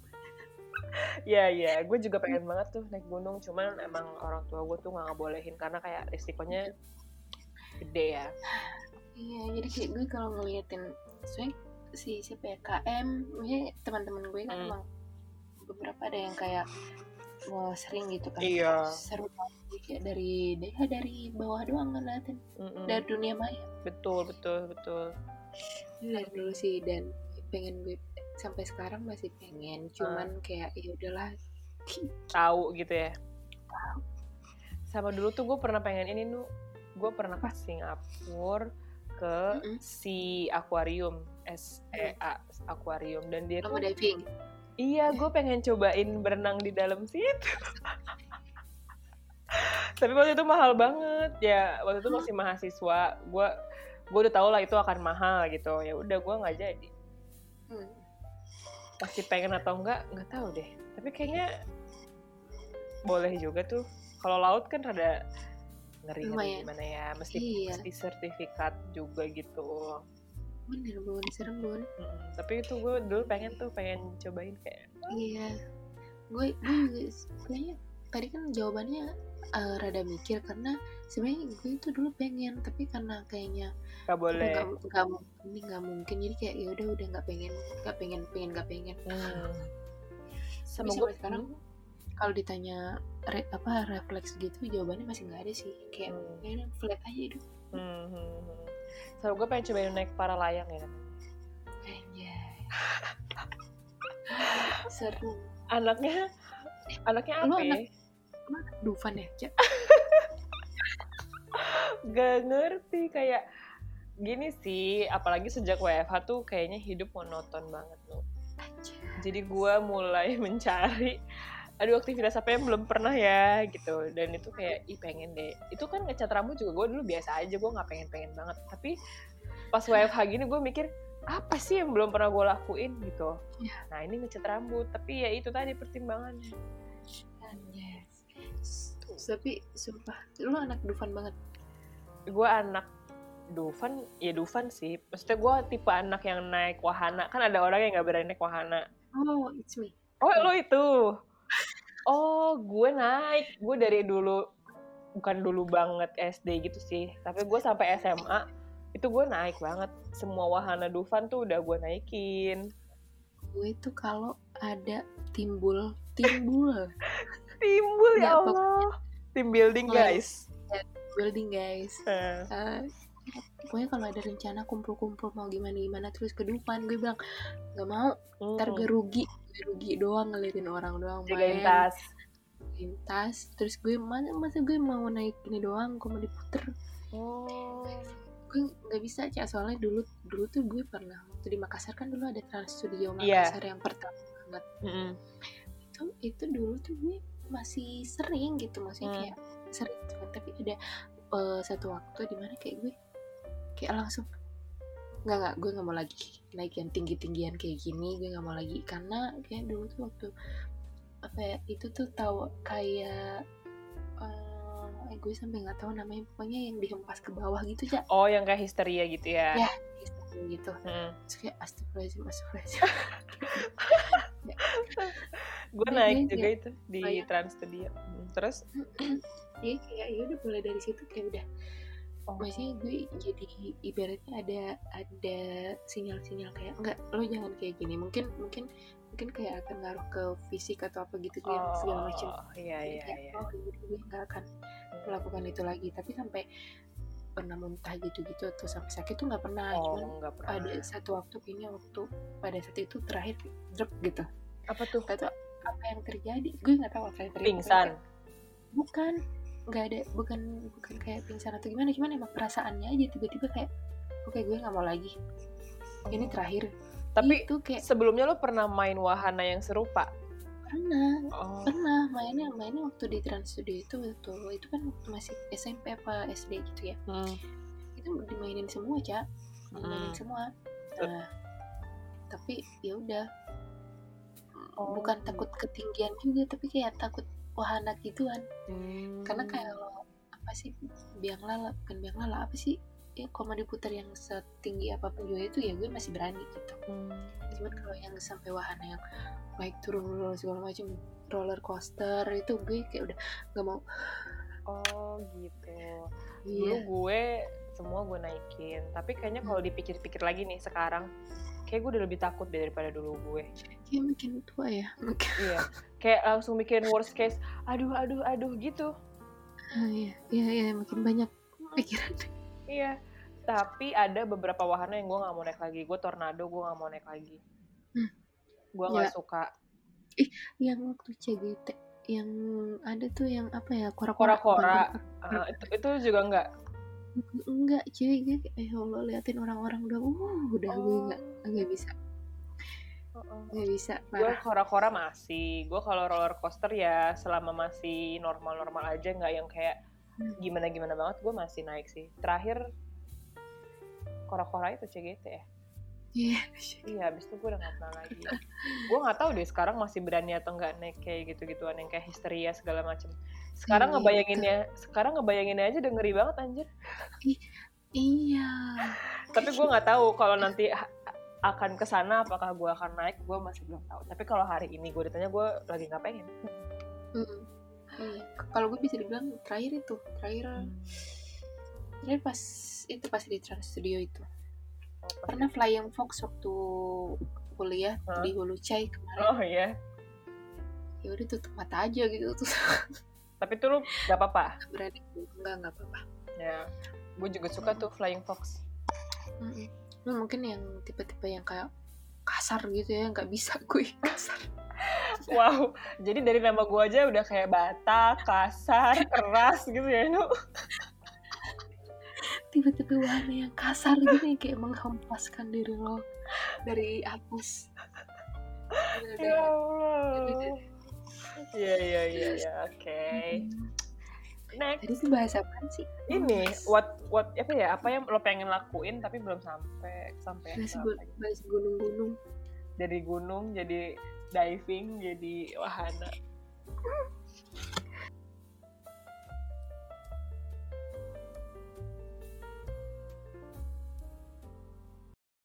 Iya iya, gue juga pengen banget tuh naik gunung, cuman emang orang tua gue tuh nggak ngebolehin karena kayak risikonya gede ya. Iya, jadi kayak gue kalau ngeliatin soalnya si si PKM, maksudnya teman-teman gue kan Hmm. emang beberapa ada yang kayak wah sering gitu kan. Iya. Seru banget kayak dari ya dari bawah doang ngeliatin Mm-mm. dari dunia maya. Betul betul betul. Dari dulu sih dan pengen gue sampai sekarang masih pengen, cuman kayak ya udahlah. Tahu gitu ya. Sama dulu tuh gue pernah pengen ini nu, gue pernah ke Singapura ke Mm-mm. si akuarium S E A akuarium dan dia tuh mau diving? Iya, gue pengen cobain berenang di dalam situ. Tapi waktu itu mahal banget ya. Waktu itu masih mahasiswa. Gue gue udah tau lah itu akan mahal gitu. Ya udah gue nggak jadi. Hmm. pasti pengen atau enggak nggak tahu deh tapi kayaknya boleh juga tuh kalau laut kan rada ngeri gimana ya mesti iya. mesti sertifikat juga gitu. Bener bun. Serem bun. Hmm, tapi itu gue dulu pengen tuh pengen cobain kayak iya. Gue gue kayaknya tadi kan jawabannya uh, rada mikir karena sebenarnya gue itu dulu pengen tapi karena kayaknya gak boleh. gak, gak, ini nggak mungkin. Jadi kayak ya udah udah nggak pengen nggak pengen pengen nggak pengen. Hmm. sampai sekarang hmm. Kalau ditanya re, apa refleks gitu jawabannya masih nggak ada sih kayak hmm. ya flat aja itu hmm, hmm, hmm. so gue pengen cobain naik para layang ya Anjay. seru anaknya anaknya apa ya? anak, Dufan ya gak ngerti kayak gini sih apalagi sejak WFH tuh kayaknya hidup monoton banget loh jadi gue mulai mencari aduh aktivitas apa yang belum pernah ya gitu. Dan itu kayak ih pengen deh. Itu kan ngecat rambut juga gue dulu biasa aja gue nggak pengen pengen banget. Tapi pas WFH gini gue mikir apa sih yang belum pernah gue lakuin? Gitu. Ya. nah ini ngecat rambut tapi ya itu tadi pertimbangannya tapi sumpah lu anak Dufan banget. Gue anak Dufan ya Dufan sih. Maksudnya gue tipe anak yang naik wahana. Kan ada orang yang nggak berani naik wahana. Oh it's me. Oh lo itu oh gue naik. Gue dari dulu bukan dulu banget SD gitu sih. Tapi gue sampai SMA itu gue naik banget. Semua wahana Dufan tuh udah gue naikin. Gue tuh kalau ada timbul timbul. Timbul ya, ya Allah. Tim building guys. Ya, building guys. Uh. Uh, pokoknya kalau ada rencana kumpul-kumpul mau gimana gimana terus ke depan gue bilang nggak mau hmm. ntar gue rugi gue rugi doang ngeliatin orang doang main tas tas terus gue masa masa gue mau naik ini doang gue mau diputer oh gue nggak bisa cak soalnya dulu dulu tuh gue pernah waktu di Makassar kan dulu ada Trans Studio iya. Makassar yeah. yang pertama banget mm -hmm. itu itu dulu tuh gue masih sering gitu maksudnya hmm. kayak sering tapi ada uh, satu waktu di mana kayak gue kayak langsung nggak nggak gue nggak mau lagi naik yang tinggi tinggian kayak gini gue nggak mau lagi. Karena kayak dulu tuh waktu apa ya itu tuh tahu kayak uh, eh gue sampai nggak tahu namanya pokoknya yang dihempas ke bawah gitu ya oh yang kayak histeria gitu ya? Ya histeria gitu. Hmm. terus kayak astagfirullahaladzim astagfirullahaladzim. Gue naik juga itu di oh, ya? Trans Studio hmm, terus? Ya kayak ya udah mulai dari situ kayak udah oh. maksudnya gue jadi ibaratnya ada ada sinyal-sinyal kayak enggak lo jangan kayak gini. Mungkin mungkin mungkin kayak akan ngaruh ke fisik atau apa gitu oh, yang segala macam. iya iya iya. Oh gue nggak akan melakukan itu lagi. Tapi sampai pernah muntah gitu-gitu atau sampai sakit tuh nggak pernah. Oh, cuman gak pernah. ada satu waktu kayaknya waktu pada saat itu terakhir drop gitu. Apa tuh? Kata apa yang terjadi. Gue nggak tahu apa yang terjadi. Pingsan. Bukan nggak ada bukan bukan kayak pingsan atau gimana gimana emang perasaannya aja tiba-tiba kayak oke gue nggak mau lagi. Ini terakhir. Tapi itu kayak sebelumnya lo pernah main wahana yang serupa? Pernah oh. pernah. Mainnya mainnya waktu di Trans Studio itu betul. Itu kan waktu masih SMP apa SD gitu ya. Hmm. itu dimainin semua cak. Dimainin hmm. semua. Nah tapi ya udah. Oh. bukan takut ketinggian juga tapi kayak takut wahana gituan hmm. karena kayak lo apa sih biang lala bukan biang lala apa sih ya kalau mau diputar yang setinggi apa pun juga itu ya gue masih berani gitu hmm. cuman kalau yang sampai wahana yang baik turun roller segala macam roller coaster itu gue kayak udah nggak mau oh gitu iya. dulu gue semua gue naikin tapi kayaknya kalau hmm. dipikir-pikir lagi nih sekarang kayak gue udah lebih takut deh daripada dulu gue. Kayak makin tua ya. Iya kayak langsung mikirin worst case aduh aduh aduh gitu. Ah, iya. Iya iya makin banyak pikiran. Iya tapi ada beberapa wahana yang gue nggak mau naik lagi. Gue tornado gue nggak mau naik lagi. Hmm. gue nggak ya. suka. Ih yang waktu CGT yang ada tuh yang apa ya kora-kora? Kora, uh, itu, itu juga enggak enggak cuy gue eh Allah liatin orang-orang udah uh udah oh. gue enggak enggak bisa nggak bisa gue kora-kora masih gue kalau roller coaster ya selama masih normal-normal aja nggak yang kayak hmm. gimana-gimana banget gue masih naik sih terakhir kora-kora itu CGT ya Iya. Iya, habis itu gue udah gak pernah lagi. gue gak tahu deh sekarang masih berani atau nggak naik kayak gitu-gituan yang kayak histeria segala macem. Sekarang Iya, ngebayanginnya, sekarang ngebayanginnya aja udah ngeri banget anjir. Iya. Tapi gue nggak tahu kalau nanti akan ke sana apakah gue akan naik, gue masih belum tahu. Tapi kalau hari ini gue ditanya gue lagi nggak pengen. Mm-mm. Iya. Kalau gue bisa dibilang terakhir itu, terakhir terakhir pas itu pas di Trans Studio itu. Pernah Flying Fox waktu kuliah Hah? di Hulu Cai kemarin. Oh iya. Ya udah tutup mata aja gitu terus Tapi tuh lu gak apa-apa. nggak berani enggak enggak apa-apa. Ya. Gue juga suka tuh Flying Fox. Lu mungkin yang tipe-tipe yang kayak kasar gitu ya, nggak bisa gue kasar. Wow. Jadi dari nama gue aja udah kayak bata, kasar, keras gitu ya. Lu. Tipe-tipe warna yang kasar gitu yang kayak menghempaskan diri lo dari atas. Ya. Allah. Iya, iya, iya, iya. Oke. Next. Tadi tuh bahasa apa sih? ini Bahas- what what apa ya apa yang lo pengen lakuin tapi belum sampai sampai bahas, gu- bahas gunung-gunung. dari gunung jadi diving jadi wahana